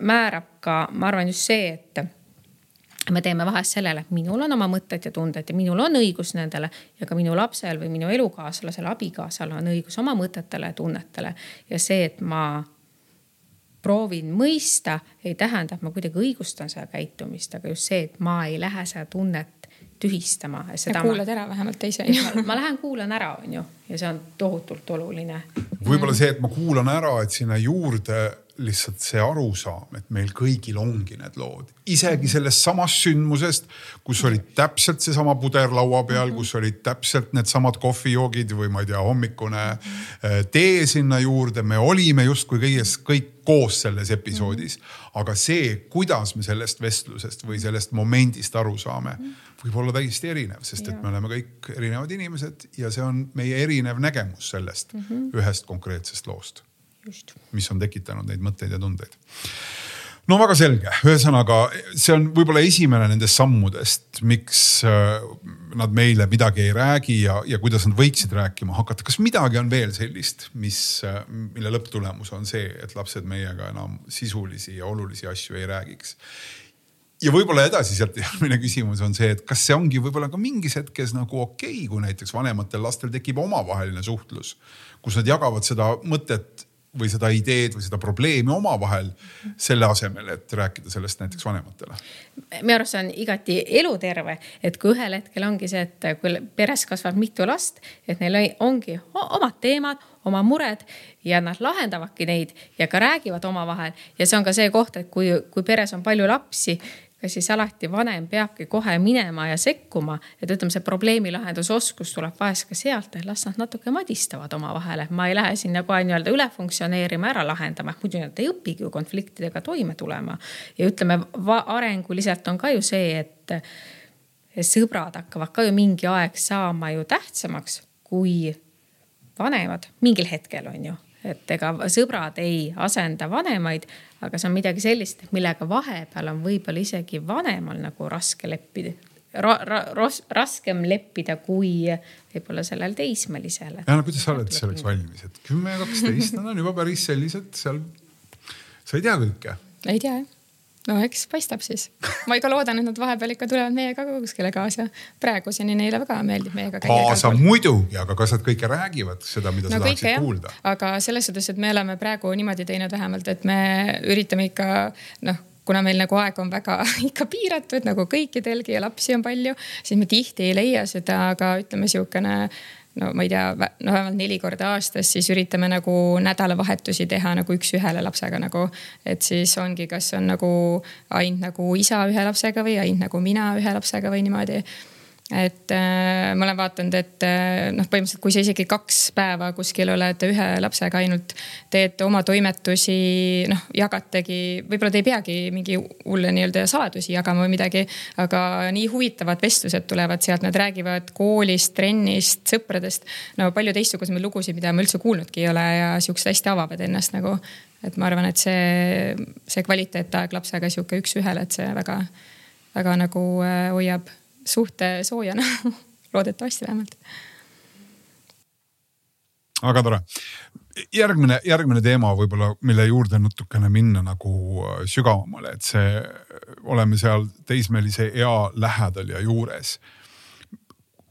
Speaker 3: määrab ka, ma arvan just see, et me teeme vahest sellele, et minul on oma mõtted ja tunded ja minul on õigus nendele ja ka minu lapsel või minu elukaaslasel, abikaasal on õigus oma mõtetele ja tunnetele. ja see, et ma proovin mõista, ei tähenda, et ma kuidagi õigustan seda käitumist, aga just see, et ma ei lähe seda tunnet tühistama.
Speaker 2: ja kuulad ära vähemalt teise inimese.
Speaker 3: ma lähen kuulan ära, onju, ja see on tohutult oluline.
Speaker 1: võib-olla see, et ma kuulan ära, et sinna juurde lihtsalt see arusaam, et meil kõigil ongi need lood, isegi sellest samast sündmusest, kus oli täpselt seesama puder laua peal, kus olid täpselt needsamad kohvijoogid või ma ei tea, hommikune äh, tee sinna juurde, me olime justkui kõiges, kõik koos selles episoodis. aga see, kuidas me sellest vestlusest või sellest momendist aru saame, võib olla täiesti erinev, sest et me oleme kõik erinevad inimesed ja see on meie erinev nägemus sellest ühest konkreetsest loost mis on tekitanud neid mõtteid ja tundeid no väga selge, ühesõnaga see on võib-olla esimene nendest sammudest, miks äh, nad meile midagi ei räägi ja, ja kuidas nad võiksid rääkima hakata. kas midagi on veel sellist, mis, äh, mille lõpptulemus on see, et lapsed meiega enam sisulisi ja olulisi asju ei räägiks? ja võib-olla edasi sealt järgmine küsimus on see, et kas see ongi võib-olla ka mingis hetkes nagu okei okay,, kui näiteks vanematel lastel tekib omavaheline suhtlus, kus nad jagavad seda mõtet või seda ideed või seda probleemi omavahel selle asemel, et rääkida sellest näiteks vanematele?
Speaker 3: minu arust see on igati eluterve, et kui ühel hetkel ongi see, et kui peres kasvab mitu last, et neil ongi omad teemad, oma mured ja nad lahendavadki neid ja ka räägivad omavahel ja see on ka see koht, et kui, kui peres on palju lapsi ja siis alati vanem peabki kohe minema ja sekkuma, et ütleme, see probleemi lahendusoskus tuleb vahest ka sealt, et las nad natuke madistavad omavahel, et ma ei lähe sinna kohe nii-öelda üle funktsioneerima, ära lahendama, muidu nad ei õpigi ju konfliktidega toime tulema. ja ütleme, arenguliselt on ka ju see, et sõbrad hakkavad ka ju mingi aeg saama ju tähtsamaks kui vanemad. Mingil hetkel on ju et ega sõbrad ei asenda vanemaid, aga see on midagi sellist, millega vahepeal on võib-olla isegi vanemal nagu raske leppida ra, ra, ras, raskem leppida kui võib-olla sellel teismelisel.
Speaker 1: ja no kuidas sa oled selleks valmis, et kümme ja kaksteist, nad on juba päris sellised seal. sa ei tea kõike?
Speaker 2: ei tea jah no eks paistab siis. ma ikka loodan, et nad vahepeal ikka tulevad meiega ka kuskile kaasa. praeguseni neile väga meeldib meiega
Speaker 1: käia. kaasa muidugi, aga kas nad kõike räägivad seda, mida no, sa tahaksid jah. kuulda?
Speaker 2: aga selles suhtes, et me oleme praegu niimoodi teinud vähemalt, et me üritame ikka noh kuna meil nagu aeg on väga ikka piiratud nagu kõikidelgi ja lapsi on palju, siis me tihti ei leia seda, aga ütleme sihukene no ma ei tea, no vähemalt neli korda aastas, siis üritame nagu nädalavahetusi teha nagu üks-ühele lapsega nagu. et siis ongi, kas on nagu ainult nagu isa ühe lapsega või ainult nagu mina ühe lapsega või niimoodi. Et äh, ma olen vaadanud, et äh, noh, põhimõtteliselt kui sa isegi kaks päeva kuskil oled ühe lapsega ainult teed oma toimetusi, noh jagategi, võib-olla te ei peagi mingi hulle nii-öelda saladusi jagama või midagi. aga nii huvitavad vestlused tulevad sealt, nad räägivad koolist, trennist, sõpradest. no palju teistsugusemaid lugusid, mida ma üldse kuulnudki ei ole ja siuksed hästi avavad ennast nagu. et ma arvan, et see, see kvaliteetaeg lapsega sihuke üks-ühele, et see väga, väga nagu äh, hoiab suhte soojana loodetavasti vähemalt.
Speaker 1: väga tore. järgmine, järgmine teema võib-olla, mille juurde natukene minna nagu äh, sügavamale, et see, oleme seal teismelise ea lähedal ja juures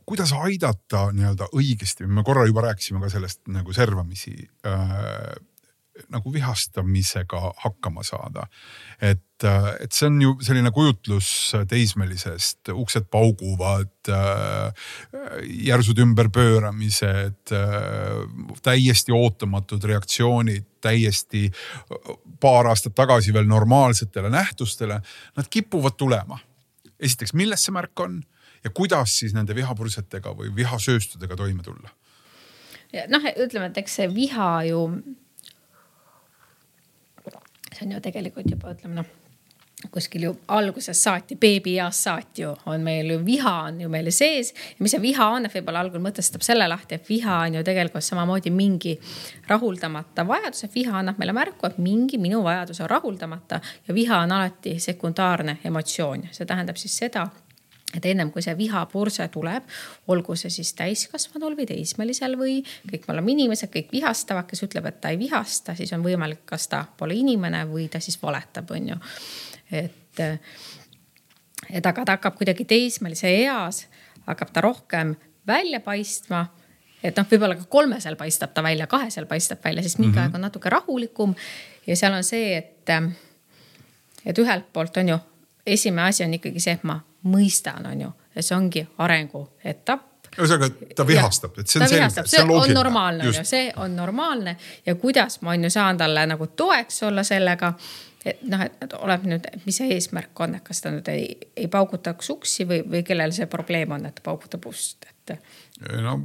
Speaker 1: kuidas aidata nii-öelda õigesti, me korra juba rääkisime ka sellest nagu servamisi äh, nagu vihastamisega hakkama saada. et, et see on ju selline kujutlus teismelisest, uksed pauguvad äh,, järsud ümberpööramised äh,, täiesti ootamatud reaktsioonid, täiesti paar aastat tagasi veel normaalsetele nähtustele. Nad kipuvad tulema. esiteks, millest see märk on ja kuidas siis nende vihapursetega või vihasööstudega toime tulla?
Speaker 3: noh, ütleme, et eks see viha ju see on ju tegelikult juba ütleme noh kuskil ju algusest saati, beebieast saati ju on meil ju viha on ju meil sees. mis see viha on, et võib-olla algul mõtestab selle lahti, et viha on ju tegelikult samamoodi mingi rahuldamata vajadus, et viha annab meile märku, et mingi minu vajadus on rahuldamata ja viha on alati sekundaarne emotsioon. see tähendab siis seda et ennem kui see vihapurse tuleb, olgu see siis täiskasvanul või teismelisel või kõik me oleme inimesed, kõik vihastavad, kes ütleb, et ta ei vihasta, siis on võimalik, kas ta pole inimene või ta siis valetab, on ju. et, et aga ta hakkab kuidagi teismelise eas, hakkab ta rohkem välja paistma et noh, võib-olla ka kolmesel paistab ta välja, kahesel paistab välja, sest mingi mm -hmm. aeg on natuke rahulikum ja seal on see, et, et ühelt poolt on ju, esimene asi on ikkagi see, et ma mõistan, on ju, ja see ongi arenguetapp
Speaker 1: ühesõnaga, ta vihastab, et see on selge,
Speaker 3: see on loogiline. normaalne, on ju, see on normaalne. Ja kuidas ma on ju saan talle nagu toeks olla sellega. et noh, et oleb nüüd, mis see eesmärk on, et kas ta nüüd ei, ei paugutaks uksi või, või kellel see probleem on, et ta paugutab ust, et
Speaker 1: no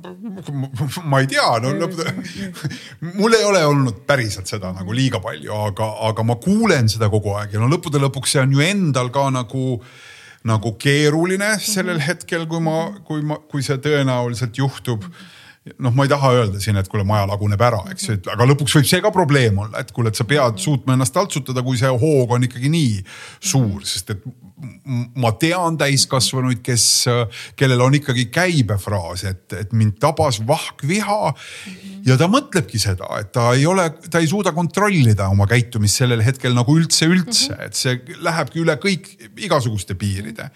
Speaker 1: ma ei tea, no mul ei ole olnud päriselt seda nagu liiga palju, aga, aga ma kuulen seda kogu aeg ja no lõppude lõpuks see on ju endal ka nagu äh, nagu keeruline sellel mhm. hetkel, kui ma, kui ma, kui see tõenäoliselt juhtub noh, ma ei taha öelda siin, et kuule, maja laguneb ära, eks ju, aga lõpuks võib see ka probleem olla, et kuule, et sa pead mhm. suutma ennast taltsutada, kui see hoog on ikkagi nii suur, sest et ma tean täiskasvanuid, kes, kellel on ikkagi käibefraas, et, et mind tabas vahkviha. ja ta mõtlebki seda, et ta ei ole, ta ei suuda kontrollida oma käitumist sellel hetkel nagu üldse, üldse, et see lähebki üle kõik igasuguste piiride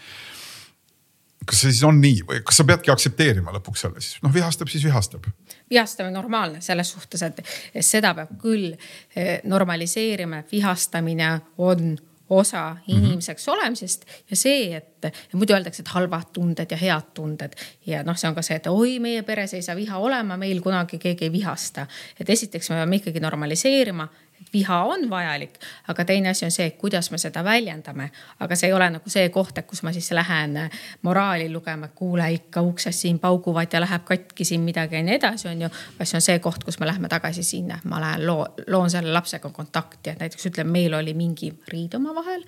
Speaker 1: kas see siis on nii või kas sa peadki aktsepteerima lõpuks selle siis, noh vihastab, siis vihastab?
Speaker 3: vihastamine normaalne selles suhtes, et seda peab küll eh, normaliseerima, et vihastamine on osa mhm. inimeseks olemisest ja see, et ja muidu öeldakse, et halvad tunded ja head tunded ja noh, see on ka see, et oi, meie peres ei saa viha olema, meil kunagi keegi ei vihasta. et esiteks me peame ikkagi normaliseerima, viha on vajalik, aga teine asi on see, kuidas me seda väljendame. aga see ei ole nagu see koht, et kus ma siis lähen moraali lugema, kuule ikka uksed siin pauguvad ja läheb katki siin midagi ja nii edasi, on ju. vaid see on see koht, kus me läheme tagasi sinna, ma lähen loo, loon selle lapsega kontakti, et näiteks ütleme, meil oli mingi riid omavahel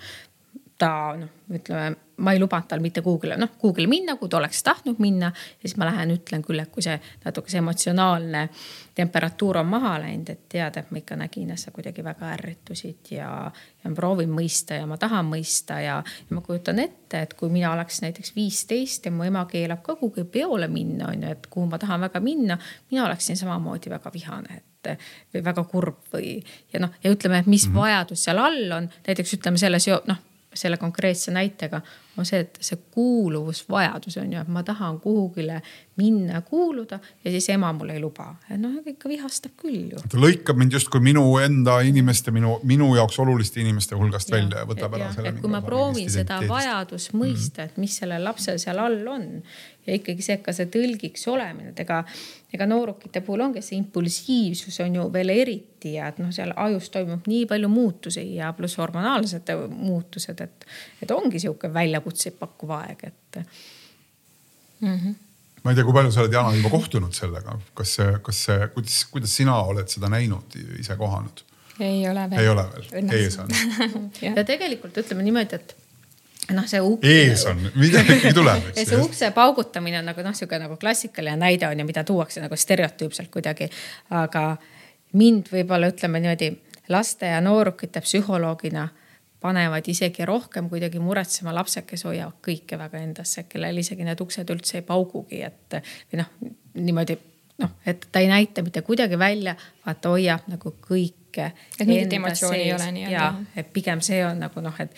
Speaker 3: ta noh, ütleme, ma ei lubanud tal mitte Google'i, noh Google'i minna, kui ta oleks tahtnud minna. ja siis ma lähen ütlen küll, et kui see natuke see emotsionaalne temperatuur on maha läinud, et tead, et ma ikka nägin, et sa kuidagi väga ärritusid ja, ja ma proovin mõista ja ma tahan mõista ja, ja ma kujutan ette, et kui mina oleks näiteks viisteist ja mu ema keelab ka kuhugi peole minna, on ju, et kuhu ma tahan väga minna, mina oleksin samamoodi väga vihane, et või väga kurb või ja noh, ja ütleme, et mis mm -hmm. vajadus seal all on, näiteks ütleme selles noh selle konkreetse näitega on see, et see kuuluvusvajadus on ju, et ma tahan kuhugile minna kuuluda ja siis ema mul ei luba. noh, ikka vihastab küll ju.
Speaker 1: ta lõikab mind justkui minu enda inimeste, minu, minu jaoks oluliste inimeste hulgast ja, välja ja võtab ära selle.
Speaker 3: kui ma proovin seda vajadust mõista, et mis sellel lapsel seal all on ja ikkagi see, ka see tõlgiks olemine, et ega, ega noorukite puhul ongi see impulsiivsus on ju veel eriti ja et noh, seal ajus toimub nii palju muutusi ja pluss hormonaalsed muutused, et, et ongi sihuke väljakutseid pakkuv aeg, et
Speaker 2: mm. -hmm.
Speaker 1: ma ei tea, kui palju sa oled, Jana, juba kohtunud sellega, kas see, kas see, kuidas, kuidas sina oled seda näinud, ise kohanud?
Speaker 2: ei ole veel.
Speaker 1: ei ole veel, ees on
Speaker 3: ja tegelikult ütleme niimoodi, et noh, see uk....
Speaker 1: ees on, midagi tuleb, eks.
Speaker 3: see ukse paugutamine on nagu noh, sihuke nagu klassikaline näide on ju, mida tuuakse nagu stereotüüpselt kuidagi. aga mind võib-olla ütleme niimoodi laste ja noorukite psühholoogina panevad isegi rohkem kuidagi muretsema lapsed, kes hoiavad kõike väga endasse, kellel isegi need uksed üldse ei paugugi, et või noh, niimoodi noh, et ta ei näita mitte kuidagi välja, vaid ta hoiab nagu kõike.
Speaker 2: et mingit emotsiooni ei ole nii-öelda.
Speaker 3: ja, et pigem see on nagu noh, et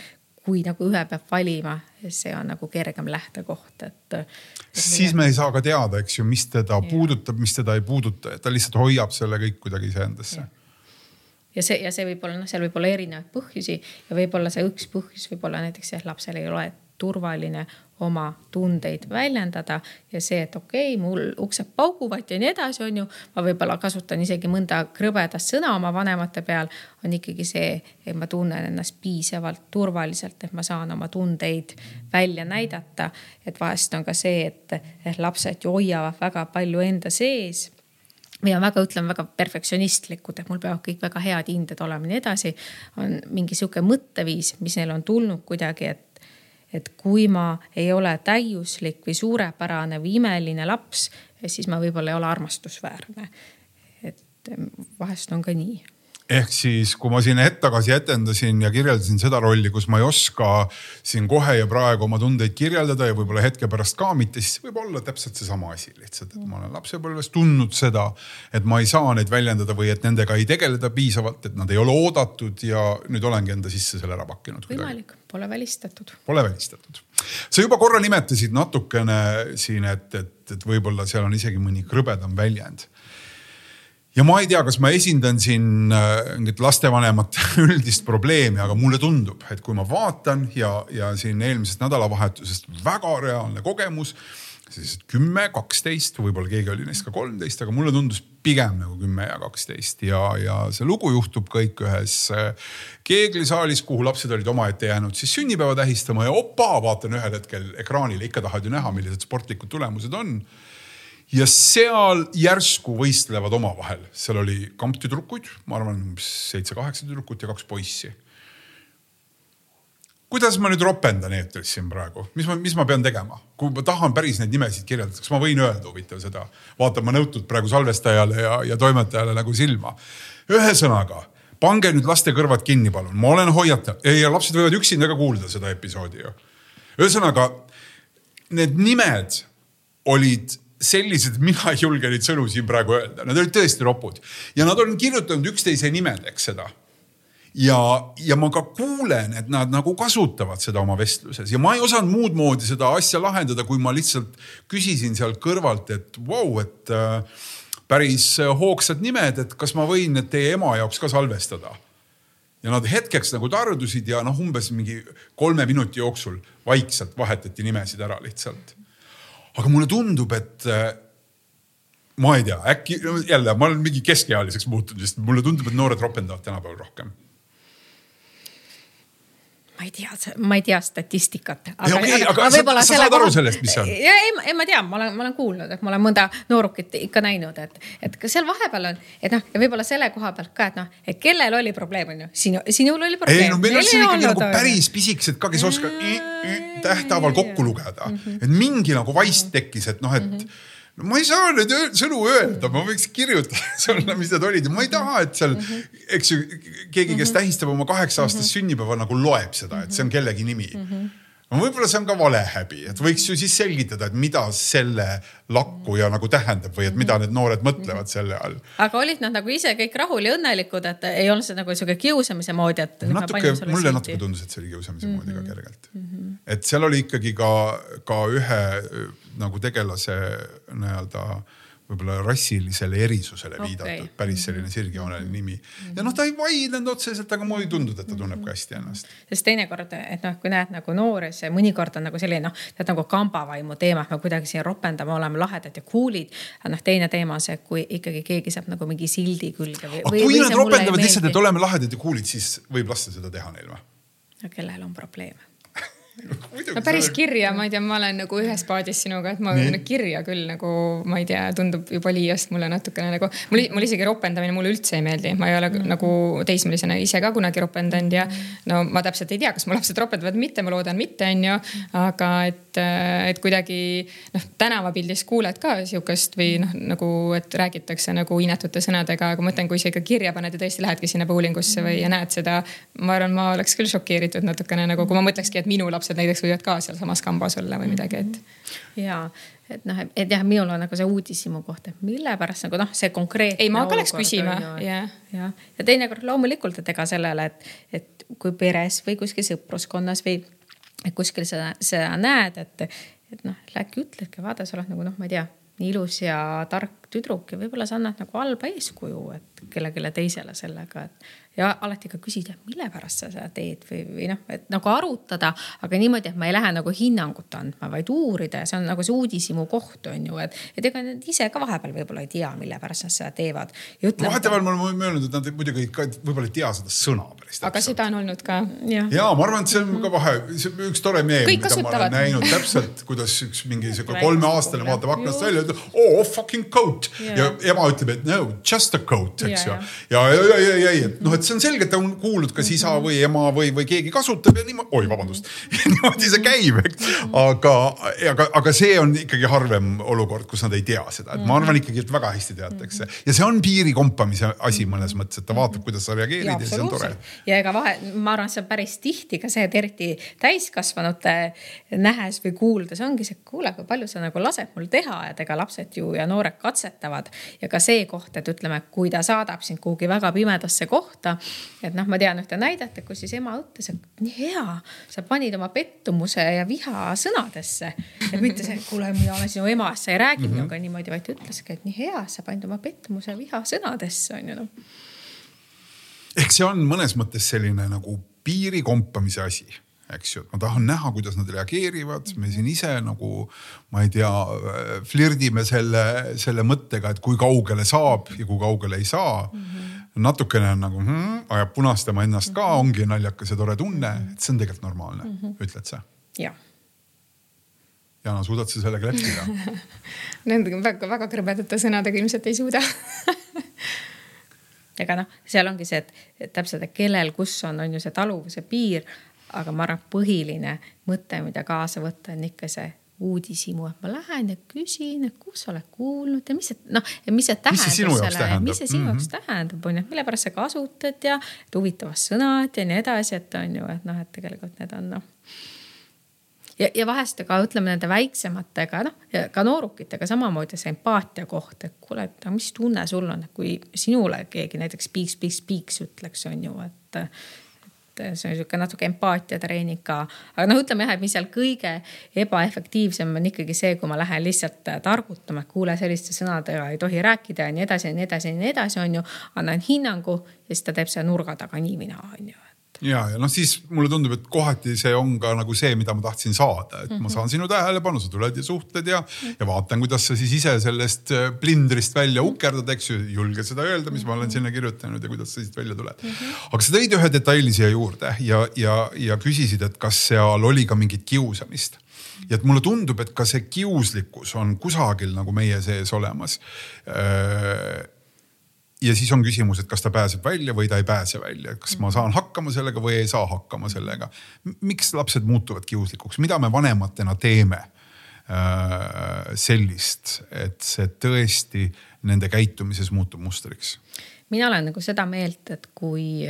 Speaker 3: kui nagu ühe peab valima, see on nagu kergem lähtekoht, et, et.
Speaker 1: siis me ei saa ka teada, eks ju, mis teda ja. puudutab, mis teda ei puuduta, et ta lihtsalt hoiab selle kõik kuidagi iseendasse
Speaker 3: ja see ja see võib olla noh, seal võib olla erinevaid põhjusi ja võib-olla see üks põhjus võib olla näiteks jah, lapsel ei ole turvaline oma tundeid väljendada ja see, et okei okay,, mul uksed pauguvad ja nii edasi, on ju. ma võib-olla kasutan isegi mõnda krõbedast sõna oma vanemate peal, on ikkagi see, et ma tunnen ennast piisavalt turvaliselt, et ma saan oma tundeid välja näidata. et vahest on ka see, et lapsed ju hoiavad väga palju enda sees või on väga, ütleme väga perfektsionistlikud, et mul peavad kõik väga head hinded olema ja nii edasi. on mingi sihuke mõtteviis, mis neil on tulnud kuidagi, et, et kui ma ei ole täiuslik või suurepärane või imeline laps, siis ma võib-olla ei ole armastusväärne. et vahest on ka nii
Speaker 1: ehk siis, kui ma siin hetk tagasi etendasin ja kirjeldasin seda rolli, kus ma ei oska siin kohe ja praegu oma tundeid kirjeldada ja võib-olla hetke pärast ka mitte, siis võib olla täpselt seesama asi lihtsalt, et ma olen lapsepõlves tundnud seda, et ma ei saa neid väljendada või et nendega ei tegeleda piisavalt, et nad ei ole oodatud ja nüüd olengi enda sisse selle ära pakkinud.
Speaker 3: võimalik, pole välistatud.
Speaker 1: Pole välistatud. sa juba korra nimetasid natukene siin, et, et, et võib-olla seal on isegi mõni krõbedam väljend ja ma ei tea, kas ma esindan siin äh, mingit lastevanemate üldist probleemi, aga mulle tundub, et kui ma vaatan ja, ja siin eelmisest nädalavahetusest väga reaalne kogemus, siis kümme, kaksteist, võib-olla keegi oli neist ka kolmteist, aga mulle tundus pigem nagu kümme ja kaksteist. Ja, ja see lugu juhtub kõik ühes äh, keeglisaalis, kuhu lapsed olid omaette jäänud siis sünnipäeva tähistama ja opa, vaatan ühel hetkel ekraanile, ikka tahad ju näha, millised sportlikud tulemused on ja seal järsku võistlevad omavahel, seal oli kamptüdrukuid, ma arvan, seitse-kaheksa tüdrukut ja kaks poissi. kuidas ma nüüd ropendan eetris siin praegu, mis ma, mis ma pean tegema, kui ma tahan päris neid nimesid kirjeldada, kas ma võin öelda huvitav seda, vaatan ma nõutud praegu salvestajale ja, ja toimetajale nagu silma. ühesõnaga, pange nüüd laste kõrvad kinni, palun, ma olen hoiatav ja lapsed võivad üksinda ka kuulda seda episoodi ju. ühesõnaga, need nimed olid sellised, mina ei julge neid sõnu siin praegu öelda, nad olid tõesti ropud. Ja nad on kirjutanud üksteise nimedeks seda. ja, ja ma ka kuulen, et nad nagu kasutavad seda oma vestluses. Ja ma ei osanud muud moodi seda asja lahendada, kui ma lihtsalt küsisin sealt kõrvalt, et vau wow,, et äh, päris hoogsad nimed, et kas ma võin need teie ema jaoks ka salvestada? Ja nad hetkeks nagu tardusid ja noh, umbes mingi kolme minuti jooksul vaikselt vahetati nimesid ära lihtsalt aga mulle tundub, et äh, ma ei tea, äkki jälle ma olen mingi keskealiseks muutunud, sest mulle tundub, et noored ropendavad tänapäeval rohkem
Speaker 3: ma ei tea, ma ei tea statistikat.
Speaker 1: aga, okay, aga, aga sa, sa saad aru sellest, mis see on?
Speaker 3: ja ei, ei, ma tean, ma olen, ma olen kuulnud, et ma olen mõnda noorukit ikka näinud, et, et ka seal vahepeal on, et noh, ja võib-olla selle koha pealt ka, et noh, et kellel oli probleem, on ju, sinu, sinul oli probleem.
Speaker 1: ei no meil on siin ikkagi nagu päris pisikesed ka, kes oskavad tähthaaval kokku lugeda, mhm. et mingi nagu vaist tekkis, et noh, et mm -hmm ma ei saa neid sõnu öelda, ma võiks kirjutada sulle, mis need olid ja ma ei taha, et seal, mhm. eks ju, keegi, kes mhm. tähistab oma kaheksa aastast mhm. sünnipäeva nagu loeb seda, et see on kellegi nimi no võib-olla see on ka valehäbi, et võiks ju siis selgitada, et mida selle lakkuja nagu tähendab või et mida need noored mõtlevad selle all.
Speaker 3: aga olid nad nagu ise kõik rahul ja õnnelikud, et ei olnud see nagu sihuke kiusamise moodi, et.
Speaker 1: natuke, mulle natuke tundus, et see oli kiusamise mm -hmm. moodi ka kergelt mm. -hmm. et seal oli ikkagi ka, ka ühe nagu tegelase nii-öelda võib-olla rassilisele erisusele okay. viidatud, päris selline sirgjooneline nimi. ja noh, ta ei vaidlenud otseselt, aga mulle ei tundunud, et ta tunneb ka hästi ennast.
Speaker 3: sest teinekord, et noh, kui näed nagu noori, see mõnikord on nagu selline noh, tead nagu kambavaimu teema, et me kuidagi siin ropendame, oleme lahedad ja cool'id. aga noh, teine teema on see, kui ikkagi keegi saab nagu mingi sildi külge
Speaker 1: aga kui või nad ropendavad lihtsalt, et oleme lahedad ja cool'id, siis võib lasta seda teha neil või?
Speaker 3: no kellel on probleeme
Speaker 2: no päris kirja, ma ei tea, ma olen nagu ühes paadis sinuga, et ma Nii. kirja küll nagu, ma ei tea, tundub juba liiast mulle natukene nagu. mul, mul isegi ropendamine mulle üldse ei meeldi, ma ei ole mm. nagu teismelisena ise ka kunagi ropendanud ja no ma täpselt ei tea, kas mu lapsed ropendavad või mitte, ma loodan mitte, onju. aga et, et kuidagi noh, tänavapildis kuuled ka sihukest või noh, nagu, et räägitakse nagu inetute sõnadega, aga ma mõtlen, kui sa ikka kirja paned ja tõesti lähedki sinna bowling usse või ja näed seda. ma arvan, ma oleks küll šokeeritud natukene nagu, kui ma mõtlekski, et minu lapsed näiteks võivad ka sealsamas kambas olla või midagi, et.
Speaker 3: ja, et noh, et jah, minul on nagu see uudishimu koht, et mille pärast nagu noh, see konkreetne.
Speaker 2: ei, ma ka läks küsima, jah.
Speaker 3: ja, ja teinekord loomulikult, et ega sellele, et, et kui peres või kuskil sõpruskonnas või kuskil seda, seda näed, et, et noh, äkki ütledki, vaata, sa oled nagu noh, ma ei tea nii ilus ja tark tüdruk ja võib-olla sa annad nagu halba eeskuju, et kellelegi teisele sellega, et ja alati ka küsida, mille pärast sa seda teed või, või noh, et nagu arutada, aga niimoodi, et ma ei lähe nagu hinnangut andma, vaid uurida ja see on nagu see uudishimu koht on ju, et, et ega nad ise ka vahepeal võib-olla ei tea, mille pärast nad seda teevad.
Speaker 1: vahetevahel ma olen mõelnud, et nad muidugi ka võib-olla ei tea seda sõna päris
Speaker 2: täpselt. aga seda on olnud ka.
Speaker 1: ja, ja ma arvan, et see on ka vahe, see on üks tore meem, mida kasutavad. ma olen näinud täpselt, kuidas üks mingi sihuke kolmeaastane vaatab aknast välja, ütleb oh fucking coat ja, ja ema ütleb, et no just a coat, eks ju. ja, ja, ja, ja, ja, ja noh, et see on selge, et ta on kuulnud, kas isa või ema või, või keegi kasutab ja niimoodi, oi vabandust. Niimoodi see käib, eks. aga, aga, aga see on ikkagi harvem olukord, kus nad ei tea seda, et ma arvan ikkagi, et väga hästi teatakse. Ja see on piiri kompamise asi mõnes mõttes, et ta vaatab, kuidas sa reageerid ja, ja see on tore.
Speaker 3: ja ega vahe, ma arvan, see on päris tihti ka see, et eriti täiskasvanute nähes või kuuldes ongi see, kuule, kui palju sa nagu lased mul teha, et ega lapsed ju ja noored katsetavad. Ja ka see koht, et ütleme, kui ta saadab sind kuhugi väga pimedasse kohta et noh, ma tean ühte näidet, kus siis ema ütles, et nii hea, sa panid oma pettumuse ja viha sõnadesse. et mitte see, kuule, mina olen sinu ema, sa ei räägi mm -hmm. minuga niimoodi, vaid ütleski, et nii hea, sa panid oma pettumuse ja viha sõnadesse on ju noh.
Speaker 1: ehk see on mõnes mõttes selline nagu piiri kompamise asi eks ju, et ma tahan näha, kuidas nad reageerivad, me siin ise nagu ma ei tea, flirdime selle, selle mõttega, et kui kaugele saab ja kui kaugele ei saa mm. -hmm. Natukene on nagu hmm, ajab punastama ennast ka, ongi naljakas ja tore tunne, et see on tegelikult normaalne mm, -hmm. ütled sa?
Speaker 3: jah.
Speaker 1: Jana, suudad sa sellega leppida
Speaker 2: Nende väga-väga krõbedate sõnadega ilmselt ei suuda
Speaker 3: ega noh, seal ongi see, et täpselt, et kellel, kus on, on ju see taluvuse piir aga ma arvan, põhiline mõte, mida kaasa võtta, on ikka see uudishimu, et ma lähen ja küsin, et kus sa oled kuulnud ja mis see noh, mis see tähendab sellele, mis see sinu jaoks -hmm. tähendab, on ju, mille pärast sa kasutad ja huvitavad sõnad ja nii edasi, et on ju, et noh, et tegelikult need on noh. ja, ja vahest ka ütleme nende väiksematega noh, ka noorukitega samamoodi see empaatia koht, et kuule, et mis tunne sul on, kui sinule keegi näiteks piiks, piiks, piiks ütleks, on ju, et see on sihuke natuke empaatiatreening ka. aga noh, ütleme jah, et mis seal kõige ebaefektiivsem on ikkagi see, kui ma lähen lihtsalt targutama, et kuule, selliste sõnadega ei tohi rääkida ja nii edasi ja nii edasi ja nii edasi, on ju. annan hinnangu ja siis ta teeb selle nurga taga nii või naa, on ju
Speaker 1: ja, ja noh, siis mulle tundub, et kohati see on ka nagu see, mida ma tahtsin saada, et mm -hmm. ma mhm. saan sinu tähelepanu, sa tuled ja suhtled ja mm, -hmm. ja vaatan, kuidas sa siis ise sellest äh, plindrist välja ukerdad, eks ju, julge seda öelda, mis ma olen mhm. sinna kirjutanud ja kuidas sa siit välja tuled mm. -hmm. aga sa tõid ühe detaili siia juurde ja, ja, ja küsisid, et kas seal oli ka mingit kiusamist ja et mulle tundub, et ka see kiuslikkus on kusagil nagu meie sees olemas äh, ja siis on küsimus, et kas ta pääseb välja või ta ei pääse välja, kas ma saan hakkama sellega või ei saa hakkama sellega. miks lapsed muutuvad kiuslikuks, mida me vanematena teeme äh, sellist, et see tõesti nende käitumises muutub mustriks?
Speaker 3: mina olen nagu seda meelt, et kui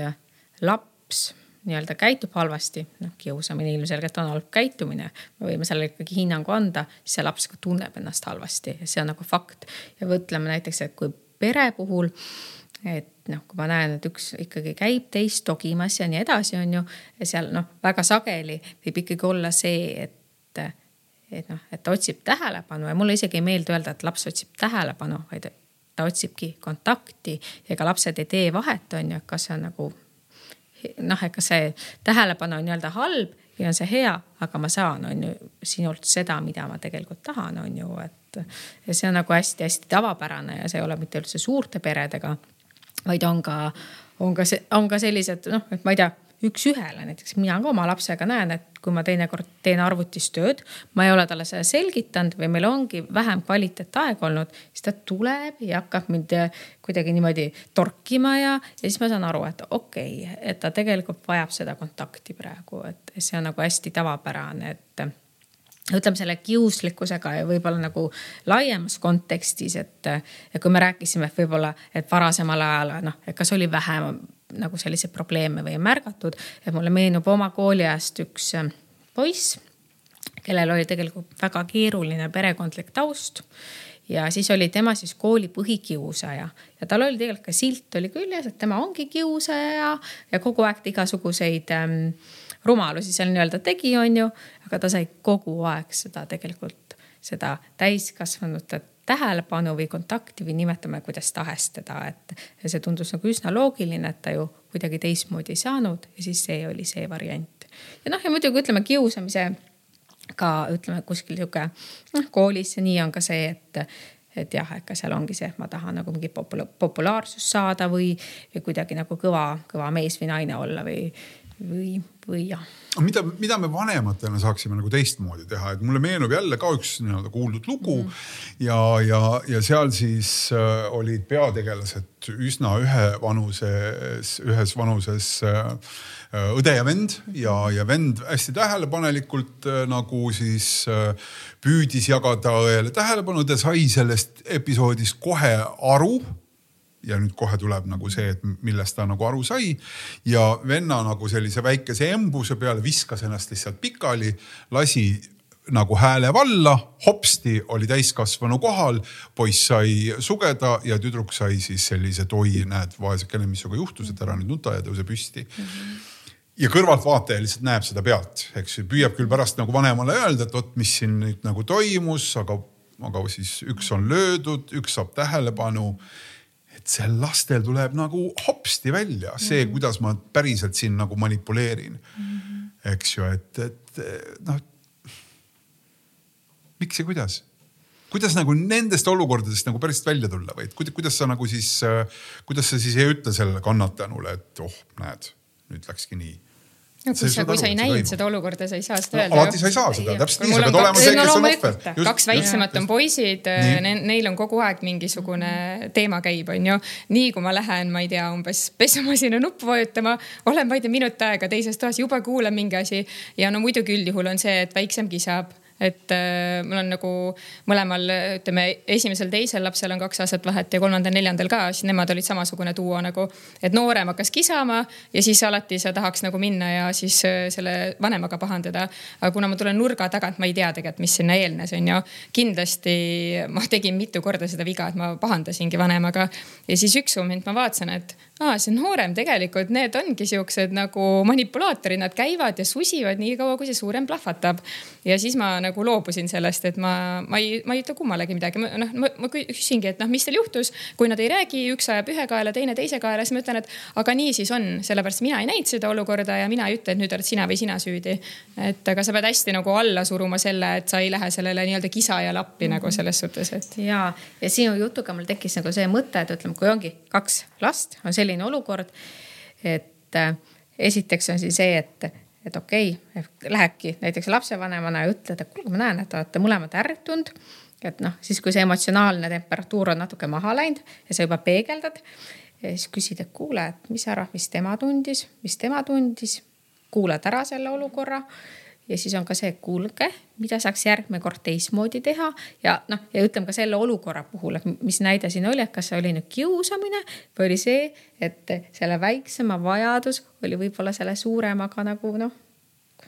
Speaker 3: laps nii-öelda käitub halvasti, noh kiusamine ilmselgelt on halb käitumine, me võime sellele ikkagi hinnangu anda, siis see laps ka tunneb ennast halvasti ja see on nagu fakt. ja mõtleme näiteks, et kui pere puhul et noh, kui ma näen, et üks ikkagi käib teist togimas ja nii edasi, on ju. seal noh, väga sageli võib ikkagi olla see, et, et noh, et ta otsib tähelepanu ja mulle isegi ei meeldi öelda, et laps otsib tähelepanu, vaid ta otsibki kontakti. ega lapsed ei tee vahet, on ju, kas see on nagu noh, kas see tähelepanu on nii-öelda halb või on see hea, aga ma saan, on ju sinult seda, mida ma tegelikult tahan, on ju, et ja see on nagu hästi-hästi tavapärane ja see ei ole mitte üldse suurte peredega, vaid on ka, on ka on ka sellised noh, et ma ei tea üks-ühele, näiteks mina ka oma lapsega näen, et kui ma teinekord teen arvutis tööd, ma ei ole talle seda selgitanud või meil ongi vähem kvaliteetaega olnud, siis ta tuleb ja hakkab mind kuidagi niimoodi torkima ja, ja siis ma saan aru, et okei okay,, et ta tegelikult vajab seda kontakti praegu, et see on nagu hästi tavapärane, et ütleme selle kiuslikkusega ja võib-olla nagu laiemas kontekstis, et, et kui me rääkisime, et võib-olla, et varasemal ajal noh, kas oli vähem nagu selliseid probleeme või märgatud. et mulle meenub oma kooliajast üks äh, poiss, kellel oli tegelikult väga keeruline perekondlik taust ja siis oli tema siis kooli põhikiusaja ja tal oli tegelikult ka silt oli küljes, et tema ongi kiusaja ja kogu aeg igasuguseid ähm, rumalusi seal nii-öelda tegi, onju. aga ta sai kogu aeg seda tegelikult, seda täiskasvanute tähelepanu või kontakti või nimetame kuidas tahes teda, et see tundus nagu üsna loogiline, et ta ju kuidagi teistmoodi ei saanud ja siis see oli see variant. ja noh, ja muidugi ütleme kiusamise ka ütleme kuskil sihuke noh, koolis ja nii on ka see, et et jah, et ka seal ongi see, et ma tahan nagu mingit popula populaarsust saada või, või kuidagi nagu kõva, kõva mees või naine olla või, või, või jah
Speaker 1: mida, mida me vanematena saaksime nagu teistmoodi teha, et mulle meenub jälle ka üks nii-öelda kuuldud lugu mm. -hmm. ja, ja, ja seal siis äh, olid peategelased üsna ühevanuses, ühes vanuses äh, õde ja vend ja, ja vend hästi tähelepanelikult äh, nagu siis äh, püüdis jagada õele tähelepanu, õde sai sellest episoodist kohe aru ja nüüd kohe tuleb nagu see, et millest ta nagu aru sai. ja venna nagu sellise väikese embuse peale viskas ennast lihtsalt pikali, lasi nagu hääle valla, hopsti oli täiskasvanu kohal, poiss sai sugeda ja tüdruk sai siis sellise toi, näed vaesekene, mis sinuga juhtus, et ära nüüd nuta ja tõuse püsti mm. -hmm ja kõrvaltvaataja lihtsalt näeb seda pealt, eks ju, püüab küll pärast nagu vanemale öelda, et vot, mis siin nüüd nagu toimus, aga, aga siis üks on löödud, üks saab tähelepanu et seal lastel tuleb nagu hopsti välja see -hmm. kuidas ma päriselt siin nagu manipuleerin. -hmm. eks ju, et, et noh. miks ja kuidas? kuidas nagu nendest olukordadest nagu päriselt välja tulla või kuidas, kuidas sa nagu siis, kuidas sa siis ei ütle sellele kannatanule, et oh, näed, nüüd läkski nii
Speaker 2: no kui sa, kui sa ei näinud seda olukorda, sa ei saa seda öelda
Speaker 1: no,. alati sa ei saa seda, täpselt nii, sa pead olema see, kes on ohver.
Speaker 2: kaks väiksemat on poisid, neil on kogu aeg mingisugune teema käib, onju. nii kui ma lähen, ma ei tea, umbes pesumasina nuppu vajutama, olen, ma ei tea, minut aega teises toas, juba kuulen mingi asi ja no muidugi üldjuhul on see, et väiksem kisab et äh, mul on nagu mõlemal, ütleme esimesel-teisel lapsel on kaks aastat vahet ja kolmandal-neljandal ka, siis nemad olid samasugune duo nagu. et noorem hakkas kisama ja siis alati sa tahaks nagu minna ja siis äh, selle vanemaga pahandada. aga kuna ma tulen nurga tagant, ma ei tea tegelikult, mis sinna eelnes, on ju. kindlasti ma tegin mitu korda seda viga, et ma pahandasingi vanemaga ja siis üks moment ma vaatasin, et aa, see noorem tegelikult, need ongi siuksed nagu manipulaatorid, nad käivad ja susivad nii kaua, kui see suurem plahvatab. ja siis ma nagu loobusin sellest, et ma, ma ei, ma ei ütle kummalegi midagi, noh, ma, ma küsingi, et noh, mis teil juhtus, kui nad ei räägi, üks ajab ühe kaela, teine teise kaela, siis ma ütlen, et aga nii siis on, sellepärast mina ei näinud seda olukorda ja mina ei ütle, et nüüd oled sina või sina süüdi. et aga sa pead hästi nagu alla suruma selle, et sa ei lähe sellele nii-öelda kisajale appi mm -hmm. nagu selles suhtes, et.
Speaker 3: ja, ja sinu jutuga mul tekkis nagu see mõte, et ütleme, kui ongi kaks last, on selline olukord. et äh, esiteks on siis see, et, et okei okay,, lähedki näiteks lapsevanemana ja ütled, et kuulge, ma näen, et te olete mõlemad ärritunud. et noh, siis kui see emotsionaalne temperatuur on natuke maha läinud ja sa juba peegeldad. siis küsid, et kuule, et mis sa arvad, mis tema tundis, mis tema tundis. kuulad ära selle olukorra ja siis on ka see, kuulge, mida saaks järgmine kord teistmoodi teha? Ja noh, ja ütleme ka selle olukorra puhul, et mis näide siin oli, et kas see oli nüüd kiusamine või oli see, et selle väiksema vajadus oli võib-olla selle suuremaga nagu noh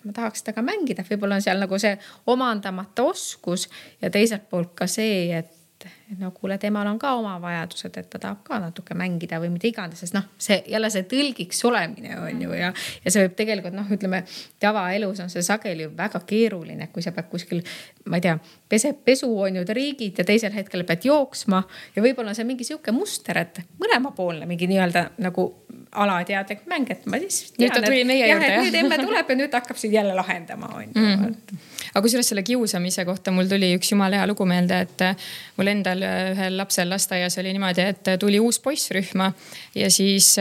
Speaker 3: ma tahaks temaga mängida, võib-olla on seal nagu see omandamata oskus ja teiselt poolt ka see, et et no kuule, temal on ka oma vajadused, et ta tahab ka natuke mängida või mida iganes, sest noh, see jälle see tõlgiks olemine on ju ja, ja see võib tegelikult noh, ütleme tavaelus on see sageli väga keeruline, kui sa pead kuskil, ma ei tea, peseb pesu on ju, riigid ja teisel hetkel pead jooksma ja võib-olla on see mingi sihuke muster, et mõlemapoolne mingi nii-öelda nagu alateadlik mäng, et ma siis.
Speaker 2: nüüd ta tuli meie juurde
Speaker 3: jah. nüüd emme tuleb ja nüüd hakkab siin jälle lahendama on ju
Speaker 2: mm. -hmm aga kusjuures selle kiusamise kohta mul tuli üks jumala hea lugu meelde, et mul endal ühel lapsel lasteaias oli niimoodi, et tuli uus poiss rühma ja siis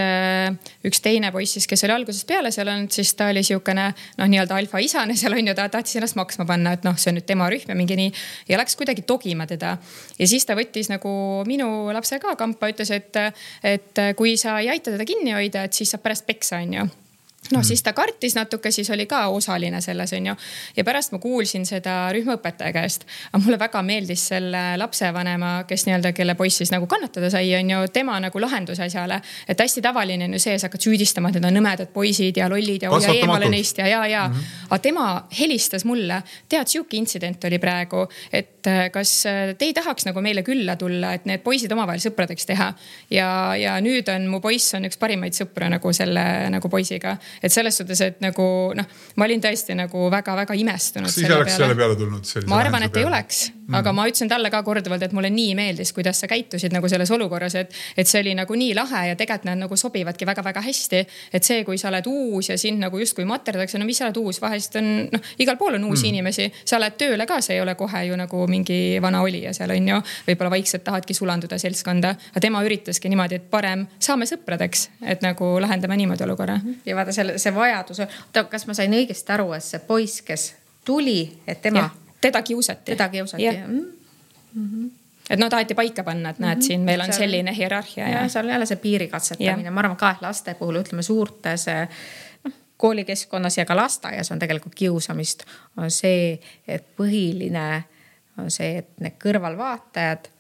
Speaker 2: üks teine poiss siis, kes oli algusest peale seal olnud, siis ta oli sihukene noh, nii-öelda alfaisane seal on ju, ta tahtis ennast maksma panna, et noh, see on nüüd tema rühm ja mingi nii ja läks kuidagi togima teda. ja siis ta võttis nagu minu lapse ka kampa, ütles, et, et kui sa ei aita teda kinni hoida, et siis saab pärast peksa, onju noh, siis ta kartis natuke, siis oli ka osaline selles, onju. ja pärast ma kuulsin seda rühmaõpetaja käest. aga mulle väga meeldis selle lapsevanema, kes nii-öelda, kelle poiss siis nagu kannatada sai, onju, tema nagu lahendus asjale. et hästi tavaline on ju see, sa hakkad süüdistama teda nõmedad poisid ja lollid ja hoia eemale neist ja, ja, ja mm. -hmm. aga tema helistas mulle, tead, sihuke intsident oli praegu, et äh, kas äh, te ei tahaks nagu meile külla tulla, et need poisid omavahel sõpradeks teha. ja, ja nüüd on mu poiss on üks parimaid sõpru nagu selle nagu poisiga et selles suhtes, et nagu noh, ma olin tõesti nagu väga-väga imestunud.
Speaker 1: kas ise oleks selle peale tulnud?
Speaker 2: ma arvan, et peale. ei oleks mm., aga ma ütlesin talle ka korduvalt, et mulle nii meeldis, kuidas sa käitusid nagu selles olukorras, et, et see oli nagu nii lahe ja tegelikult nad nagu sobivadki väga-väga hästi. et see, kui sa oled uus ja sind nagu justkui materdatakse, no mis sa oled uus, vahest on noh, igal pool on uusi mm. inimesi, sa lähed tööle ka, see ei ole kohe ju nagu mingi vana olija seal on ju. võib-olla vaikselt tahadki sulanduda seltskonda, aga tema üritaski niimoodi, et parem saame sõpradeks, et nagu lahendame niimoodi olukorra.
Speaker 3: ja vaata selle, see vajadus, oota, kas ma sain õigesti aru, et see poiss, kes tuli, et tema.
Speaker 2: teda kiusati.
Speaker 3: teda kiusati jah mm
Speaker 2: -hmm. et no taheti paika panna, et näed mm, -hmm. siin meil on seal, selline hierarhia
Speaker 3: ja, seal on jälle see piiri katsetamine, ma arvan ka, laste puhul ütleme suurtes noh koolikeskkonnas ja ka lasteaias on tegelikult kiusamist, on see, et põhiline on see, et need kõrvalvaatajad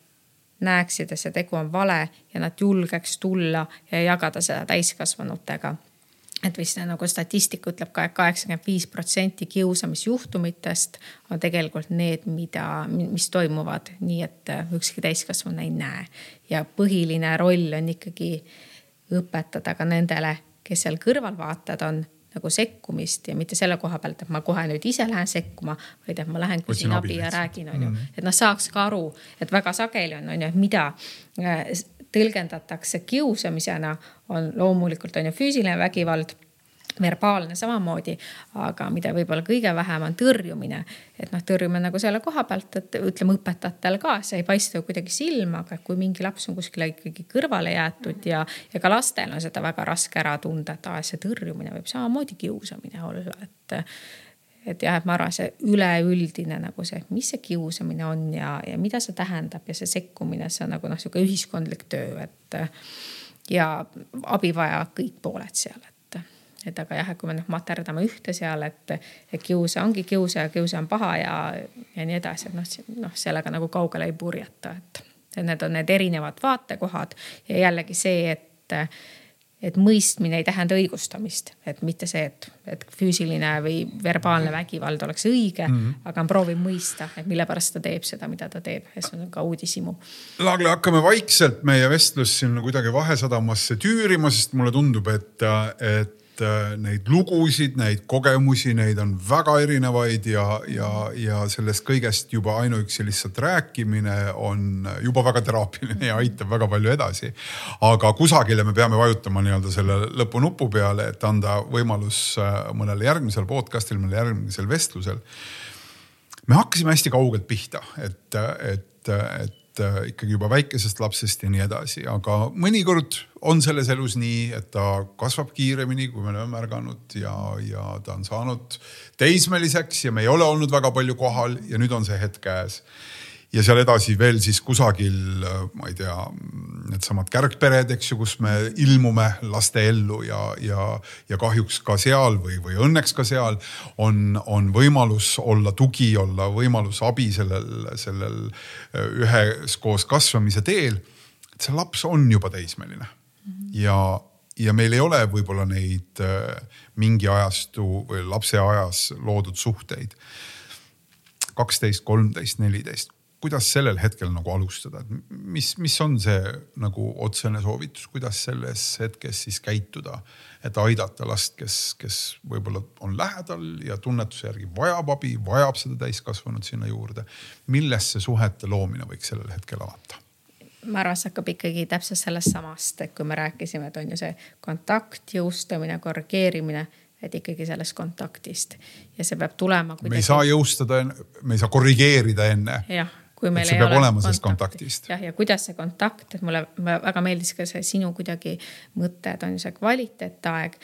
Speaker 3: näeksid, et see tegu on vale ja nad julgeks tulla ja jagada seda täiskasvanutega et vist nagu statistika ütleb ka et, et kaheksakümmend viis protsenti kiusamisjuhtumitest on tegelikult need, mida, mis toimuvad nii, et ükski täiskasvanu ei näe. ja põhiline roll on ikkagi õpetada ka nendele, kes seal kõrvalvaatajad on nagu sekkumist ja mitte selle koha pealt, et ma kohe nüüd ise lähen sekkuma, vaid et ma lähen küsin abi ja räägin, onju. Mm. et nad saaks ka aru, et väga sageli on, onju, et mida äh, tõlgendatakse kiusamisena, on loomulikult on ju füüsiline vägivald verbaalne samamoodi, aga mida võib-olla kõige vähem on tõrjumine. et noh, tõrjume nagu selle koha pealt, et ütleme õpetajatele ka, see ei paista ju kuidagi silma, aga kui mingi laps on kuskile ikkagi kõrvale jäetud ja, ja ka lastel on seda väga raske ära tunda, et aa, see tõrjumine võib samamoodi kiusamine olla, et et jah, et ma arvan, see üleüldine nagu see, mis see kiusamine on ja, ja mida see tähendab ja see sekkumine, see on nagu noh, sihuke ühiskondlik töö, et. ja abi vajavad kõik pooled seal, et, et aga jah, et kui me noh materdame ühte seal, et, et kiusa ongi kiusa ja kiusa on paha ja, ja nii edasi, et noh, noh sellega nagu kaugele ei purjeta, et. et need on need erinevad vaatekohad ja jällegi see, et et mõistmine ei tähenda õigustamist, et mitte see, et, et füüsiline või verbaalne vägivald oleks õige mm, -hmm. aga proovib mõista, et mille pärast ta teeb seda, mida ta teeb ja see on ka uudishimu.
Speaker 1: Laagle, hakkame vaikselt meie vestlust siin kuidagi Vahesadamasse tüürima, sest mulle tundub, et, et et äh, neid lugusid, neid kogemusi, neid on väga erinevaid ja, ja, ja sellest kõigest juba ainuüksi lihtsalt rääkimine on juba väga teraapiline ja aitab väga palju edasi. aga kusagile me peame vajutama nii-öelda selle lõpunupu peale, et anda võimalus äh, mõnel järgmisel podcast'il, mõnel järgmisel vestlusel. me hakkasime hästi kaugelt pihta, et, et, et Äh, ikkagi juba väikesest lapsest ja nii edasi, aga mõnikord on selles elus nii, et ta kasvab kiiremini, kui me oleme märganud ja, ja ta on saanud teismeliseks ja me ei ole olnud väga palju kohal ja nüüd on see hetk käes ja seal edasi veel siis kusagil, ma ei tea, needsamad kärgpered, eks ju, kus me ilmume laste ellu ja, ja, ja kahjuks ka seal või, või õnneks ka seal on, on võimalus olla tugi, olla võimalus abi sellel, sellel äh, üheskoos kasvamise teel. et see laps on juba teismeline mm -hmm. ja, ja meil ei ole võib-olla neid äh, mingi ajastu või lapse ajas loodud suhteid kaksteist, kolmteist, neliteist kuidas sellel hetkel nagu alustada, et mis, mis on see nagu otsene soovitus, kuidas selles hetkes siis käituda, et aidata last, kes, kes võib-olla on lähedal ja tunnetuse järgi vajab abi, vajab seda täiskasvanut sinna juurde. millest see suhete loomine võiks sellel hetkel alata?
Speaker 3: ma arvan, see hakkab ikkagi täpselt sellest samast, et kui me rääkisime, et on ju see kontakt, jõustamine, korrigeerimine, et ikkagi sellest kontaktist ja see peab tulema.
Speaker 1: me ei saa jõustada, me ei saa korrigeerida enne.
Speaker 3: jah, kui meil ei ole
Speaker 1: olema sellest kontaktist.
Speaker 3: jah, ja kuidas see kontakt, et mulle väga meeldis ka see sinu kuidagi mõte, et on see kvaliteetaeg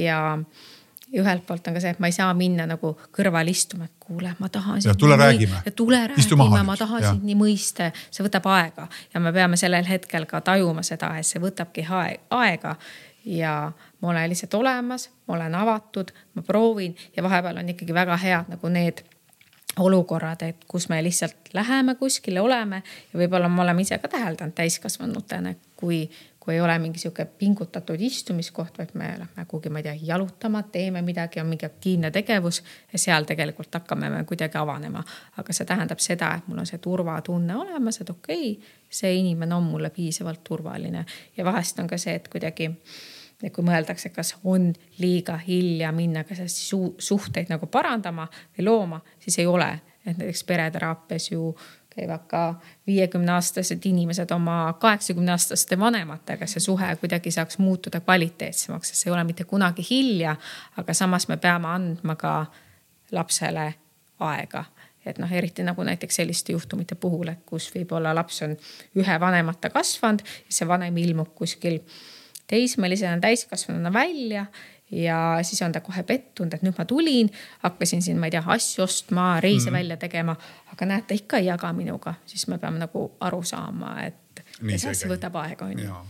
Speaker 3: ja ühelt poolt on ka see, et ma ei saa minna nagu kõrval istuma, et kuule, ma tahan.
Speaker 1: tule räägime.
Speaker 3: tule räägime, ma tahan sind nii mõista, see võtab aega ja me peame sellel hetkel ka tajuma seda, et see võtabki aega ja ma olen lihtsalt olemas, ma olen avatud, ma proovin ja vahepeal on ikkagi väga head nagu need olukorrad, et kus me lihtsalt läheme kuskile, oleme ja võib-olla me oleme ise ka täheldanud täiskasvanutena, kui, kui ei ole mingi sihuke pingutatud istumiskoht, vaid me lähme kuhugi, ma ei tea, jalutama, teeme midagi, on mingi aktiivne tegevus ja seal tegelikult hakkame me kuidagi avanema. aga see tähendab seda, et mul on see turvatunne olemas, et okei okay,, see inimene on mulle piisavalt turvaline ja vahest on ka see, et kuidagi et kui mõeldakse, kas on liiga hilja minna ka suhteid nagu parandama või looma, siis ei ole. et näiteks pereteraapias ju käivad ka viiekümne aastased inimesed oma kaheksakümne aastaste vanematega, see suhe kuidagi saaks muutuda kvaliteetsemaks, sest see ei ole mitte kunagi hilja. aga samas me peame andma ka lapsele aega et noh, eriti nagu näiteks selliste juhtumite puhul, et kus võib-olla laps on ühe vanemata kasvanud see vanem ilmub kuskil teismelisena, täiskasvanuna välja ja siis on ta kohe pettunud, et nüüd ma tulin, hakkasin siin, ma ei tea, asju ostma, reise mm -hmm. välja tegema, aga näed, ta ikka ei jaga minuga, siis me peame nagu aru saama, et see asi võtab aega, on ju.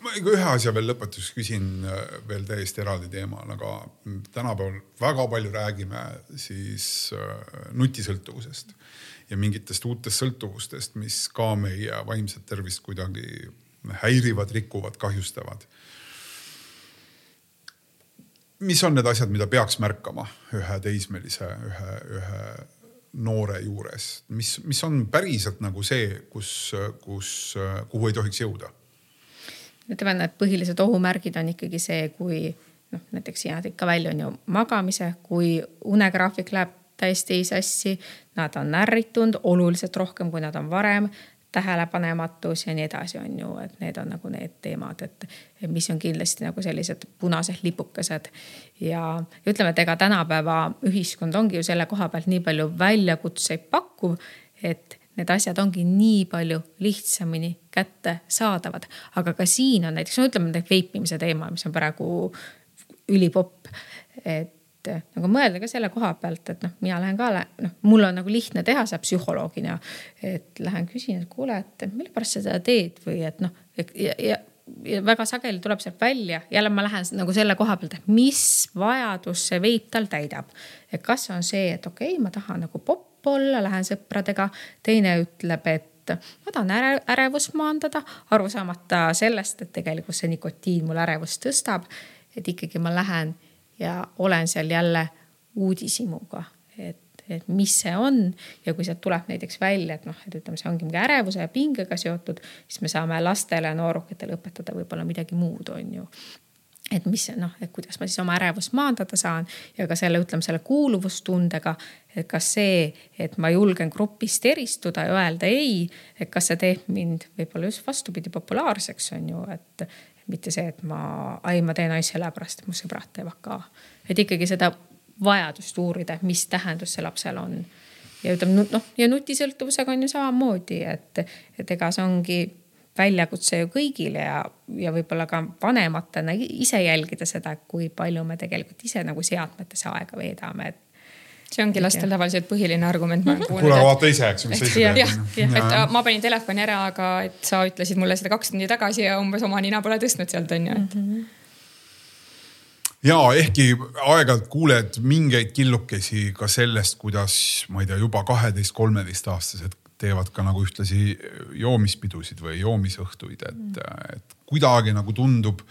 Speaker 1: Ma ühe asja veel lõpetuseks küsin äh, veel täiesti eraldi teemal, aga tänapäeval väga palju räägime siis äh, nutisõltuvusest ja mingitest uutest sõltuvustest, mis ka meie vaimset tervist kuidagi häirivad, rikuvad, kahjustavad. mis on need asjad, mida peaks märkama ühe teismelise, ühe, ühe noore juures, mis, mis on päriselt nagu see, kus, kus, kuhu ei tohiks jõuda?
Speaker 3: ütleme, need põhilised ohumärgid on ikkagi see, kui noh, näiteks sina tõid ka välja, on ju magamise, kui unegraafik läheb täiesti sassi, nad on ärritunud oluliselt rohkem, kui nad on varem tähelepanematus ja nii edasi, on ju, et need on nagu need teemad, et mis on kindlasti nagu sellised punased lipukesed. ja ütleme, et ega tänapäeva ühiskond ongi ju selle koha pealt nii palju väljakutseid pakkuv, et need asjad ongi nii palju lihtsamini kättesaadavad. aga ka siin on näiteks, no ütleme, veipimise teema, mis on praegu ülipopp, et et nagu mõelda ka selle koha pealt, et noh, mina lähen ka, noh, mul on nagu lihtne teha seda psühholoogina. et lähen küsin, et kuule, et mille pärast sa seda teed või et noh, ja, ja, ja väga sageli tuleb sealt välja, jälle ma lähen nagu selle koha pealt, et mis vajadus see veip tal täidab. et kas on see, et okei okay,, ma tahan nagu popp olla, lähen sõpradega, teine ütleb, et ma tahan äre, ärevust maandada, aru saamata sellest, et tegelikult see nikotiin mul ärevust tõstab. et ikkagi ma lähen ja olen seal jälle uudishimuga, et, et mis see on. Ja kui sealt tuleb näiteks välja, et noh, et ütleme, see ongi mingi ärevuse ja pingega seotud, siis me saame lastele, noorukitele õpetada võib-olla midagi muud, on ju. Et mis noh, et kuidas ma siis oma ärevust maandada saan ja ka selle, ütleme selle kuuluvustundega, et kas see, et ma julgen grupist eristuda ja öelda ei, et kas see teeb mind võib-olla just vastupidi populaarseks on ju, et, mitte see, et ma, ai, ma teen asja sellepärast, et mu sõbrad teevad ka. et ikkagi seda vajadust uurida, mis tähendus see lapsel on. ja ütleme noh, ja nutisõltuvusega on ju samamoodi, et, et ega see ongi väljakutse ju kõigile ja, ja võib-olla ka vanematena ise jälgida seda, kui palju me tegelikult ise nagu seadmetes aega veedame, et
Speaker 2: see ongi lastel tavaliselt põhiline argument,
Speaker 1: kuulnud. kuule, vaata ise, eks ju, mis sa ise
Speaker 2: teed. jah, jah, et äh, ma panin telefoni ära, aga et sa ütlesid mulle seda kaks tundi tagasi ja umbes oma nina pole tõstnud sealt on ju, et mm. -hmm
Speaker 1: ja ehkki aeg-ajalt kuuled mingeid killukesi ka sellest, kuidas ma ei tea, juba kaheteist-kolmeteistaastased teevad ka nagu ühtlasi joomispidusid või joomisõhtuid, et mm., et kuidagi nagu tundub,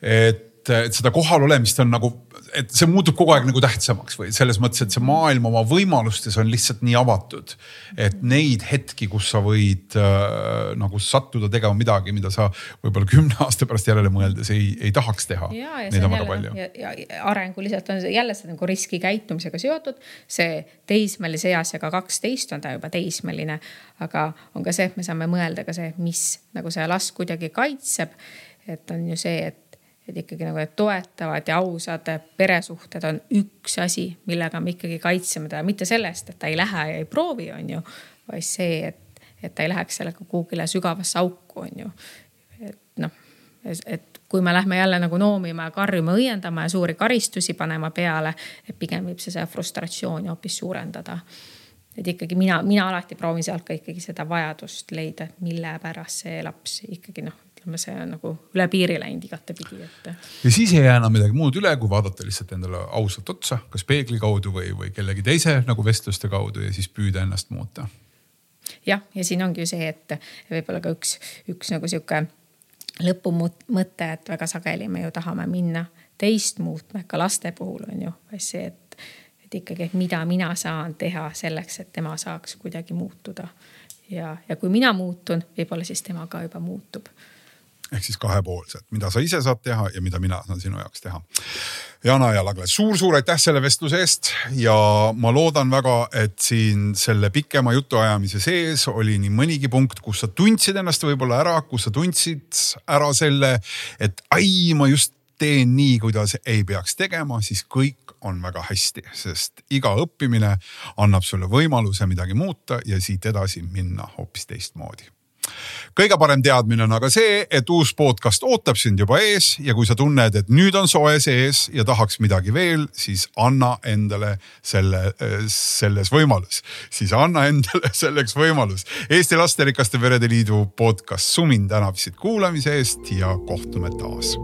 Speaker 1: et et, seda kohalolemist on nagu, et see muutub kogu aeg nagu tähtsamaks või selles mõttes, et see maailm oma võimalustes on lihtsalt nii avatud. et neid hetki, kus sa võid äh, nagu sattuda tegema midagi, mida sa võib-olla kümne aasta pärast järele mõeldes ei, ei tahaks teha.
Speaker 3: Neid on väga palju. ja, ja arenguliselt on see jälle see nagu riskikäitumisega seotud. see teismelise eas ja ka kaksteist on ta juba teismeline, aga on ka see, et me saame mõelda ka see, mis nagu see last kuidagi kaitseb. et on ju see, et et ikkagi nagu need toetavad ja ausad peresuhted on üks asi, millega me ikkagi kaitseme teda, mitte sellest, et ta ei lähe ja ei proovi, on ju, vaid see, et, et ta ei läheks sellega kuhugile sügavasse auku, on ju. et noh, et kui me lähme jälle nagu noomima ja karjuma, õiendama ja suuri karistusi panema peale, et pigem võib see seda frustratsiooni hoopis suurendada et ikkagi mina, mina alati proovin sealt ka ikkagi seda vajadust leida, mille pärast see laps ikkagi noh, ütleme, see on nagu üle piiri läinud igatepidi, et.
Speaker 1: ja siis ei jää enam midagi muud üle, kui vaadata lihtsalt endale ausalt otsa, kas peegli kaudu või, või kellegi teise nagu vestluste kaudu ja siis püüda ennast muuta.
Speaker 3: jah, ja siin ongi ju see, et võib-olla ka üks, üks nagu sihuke lõpumõte, et väga sageli me ju tahame minna teist muutma ka laste puhul on ju, see, et et ikkagi, et mida mina saan teha selleks, et tema saaks kuidagi muutuda. ja, ja kui mina muutun, võib-olla siis tema ka juba muutub
Speaker 1: ehk siis kahepoolselt, mida sa ise saad teha ja mida mina saan sinu jaoks teha. Jana ja Lagle suur,, suur-suur aitäh selle vestluse eest ja ma loodan väga, et siin selle pikema jutuajamise sees oli nii mõnigi punkt, kus sa tundsid ennast võib-olla ära, kus sa tundsid ära selle, et ai, ma just teen nii, kuidas ei peaks tegema, siis kõik on väga hästi, sest iga õppimine annab sulle võimaluse midagi muuta ja siit edasi minna hoopis teistmoodi kõige parem teadmine on aga see, et uus podcast ootab sind juba ees ja kui sa tunned, et nüüd on soe sees ja tahaks midagi veel, siis anna endale selle, selles võimalus, siis anna endale selleks võimalus. Eesti Lasterikaste Perede Liidu podcast Sumin tänab sind kuulamise eest ja kohtume taas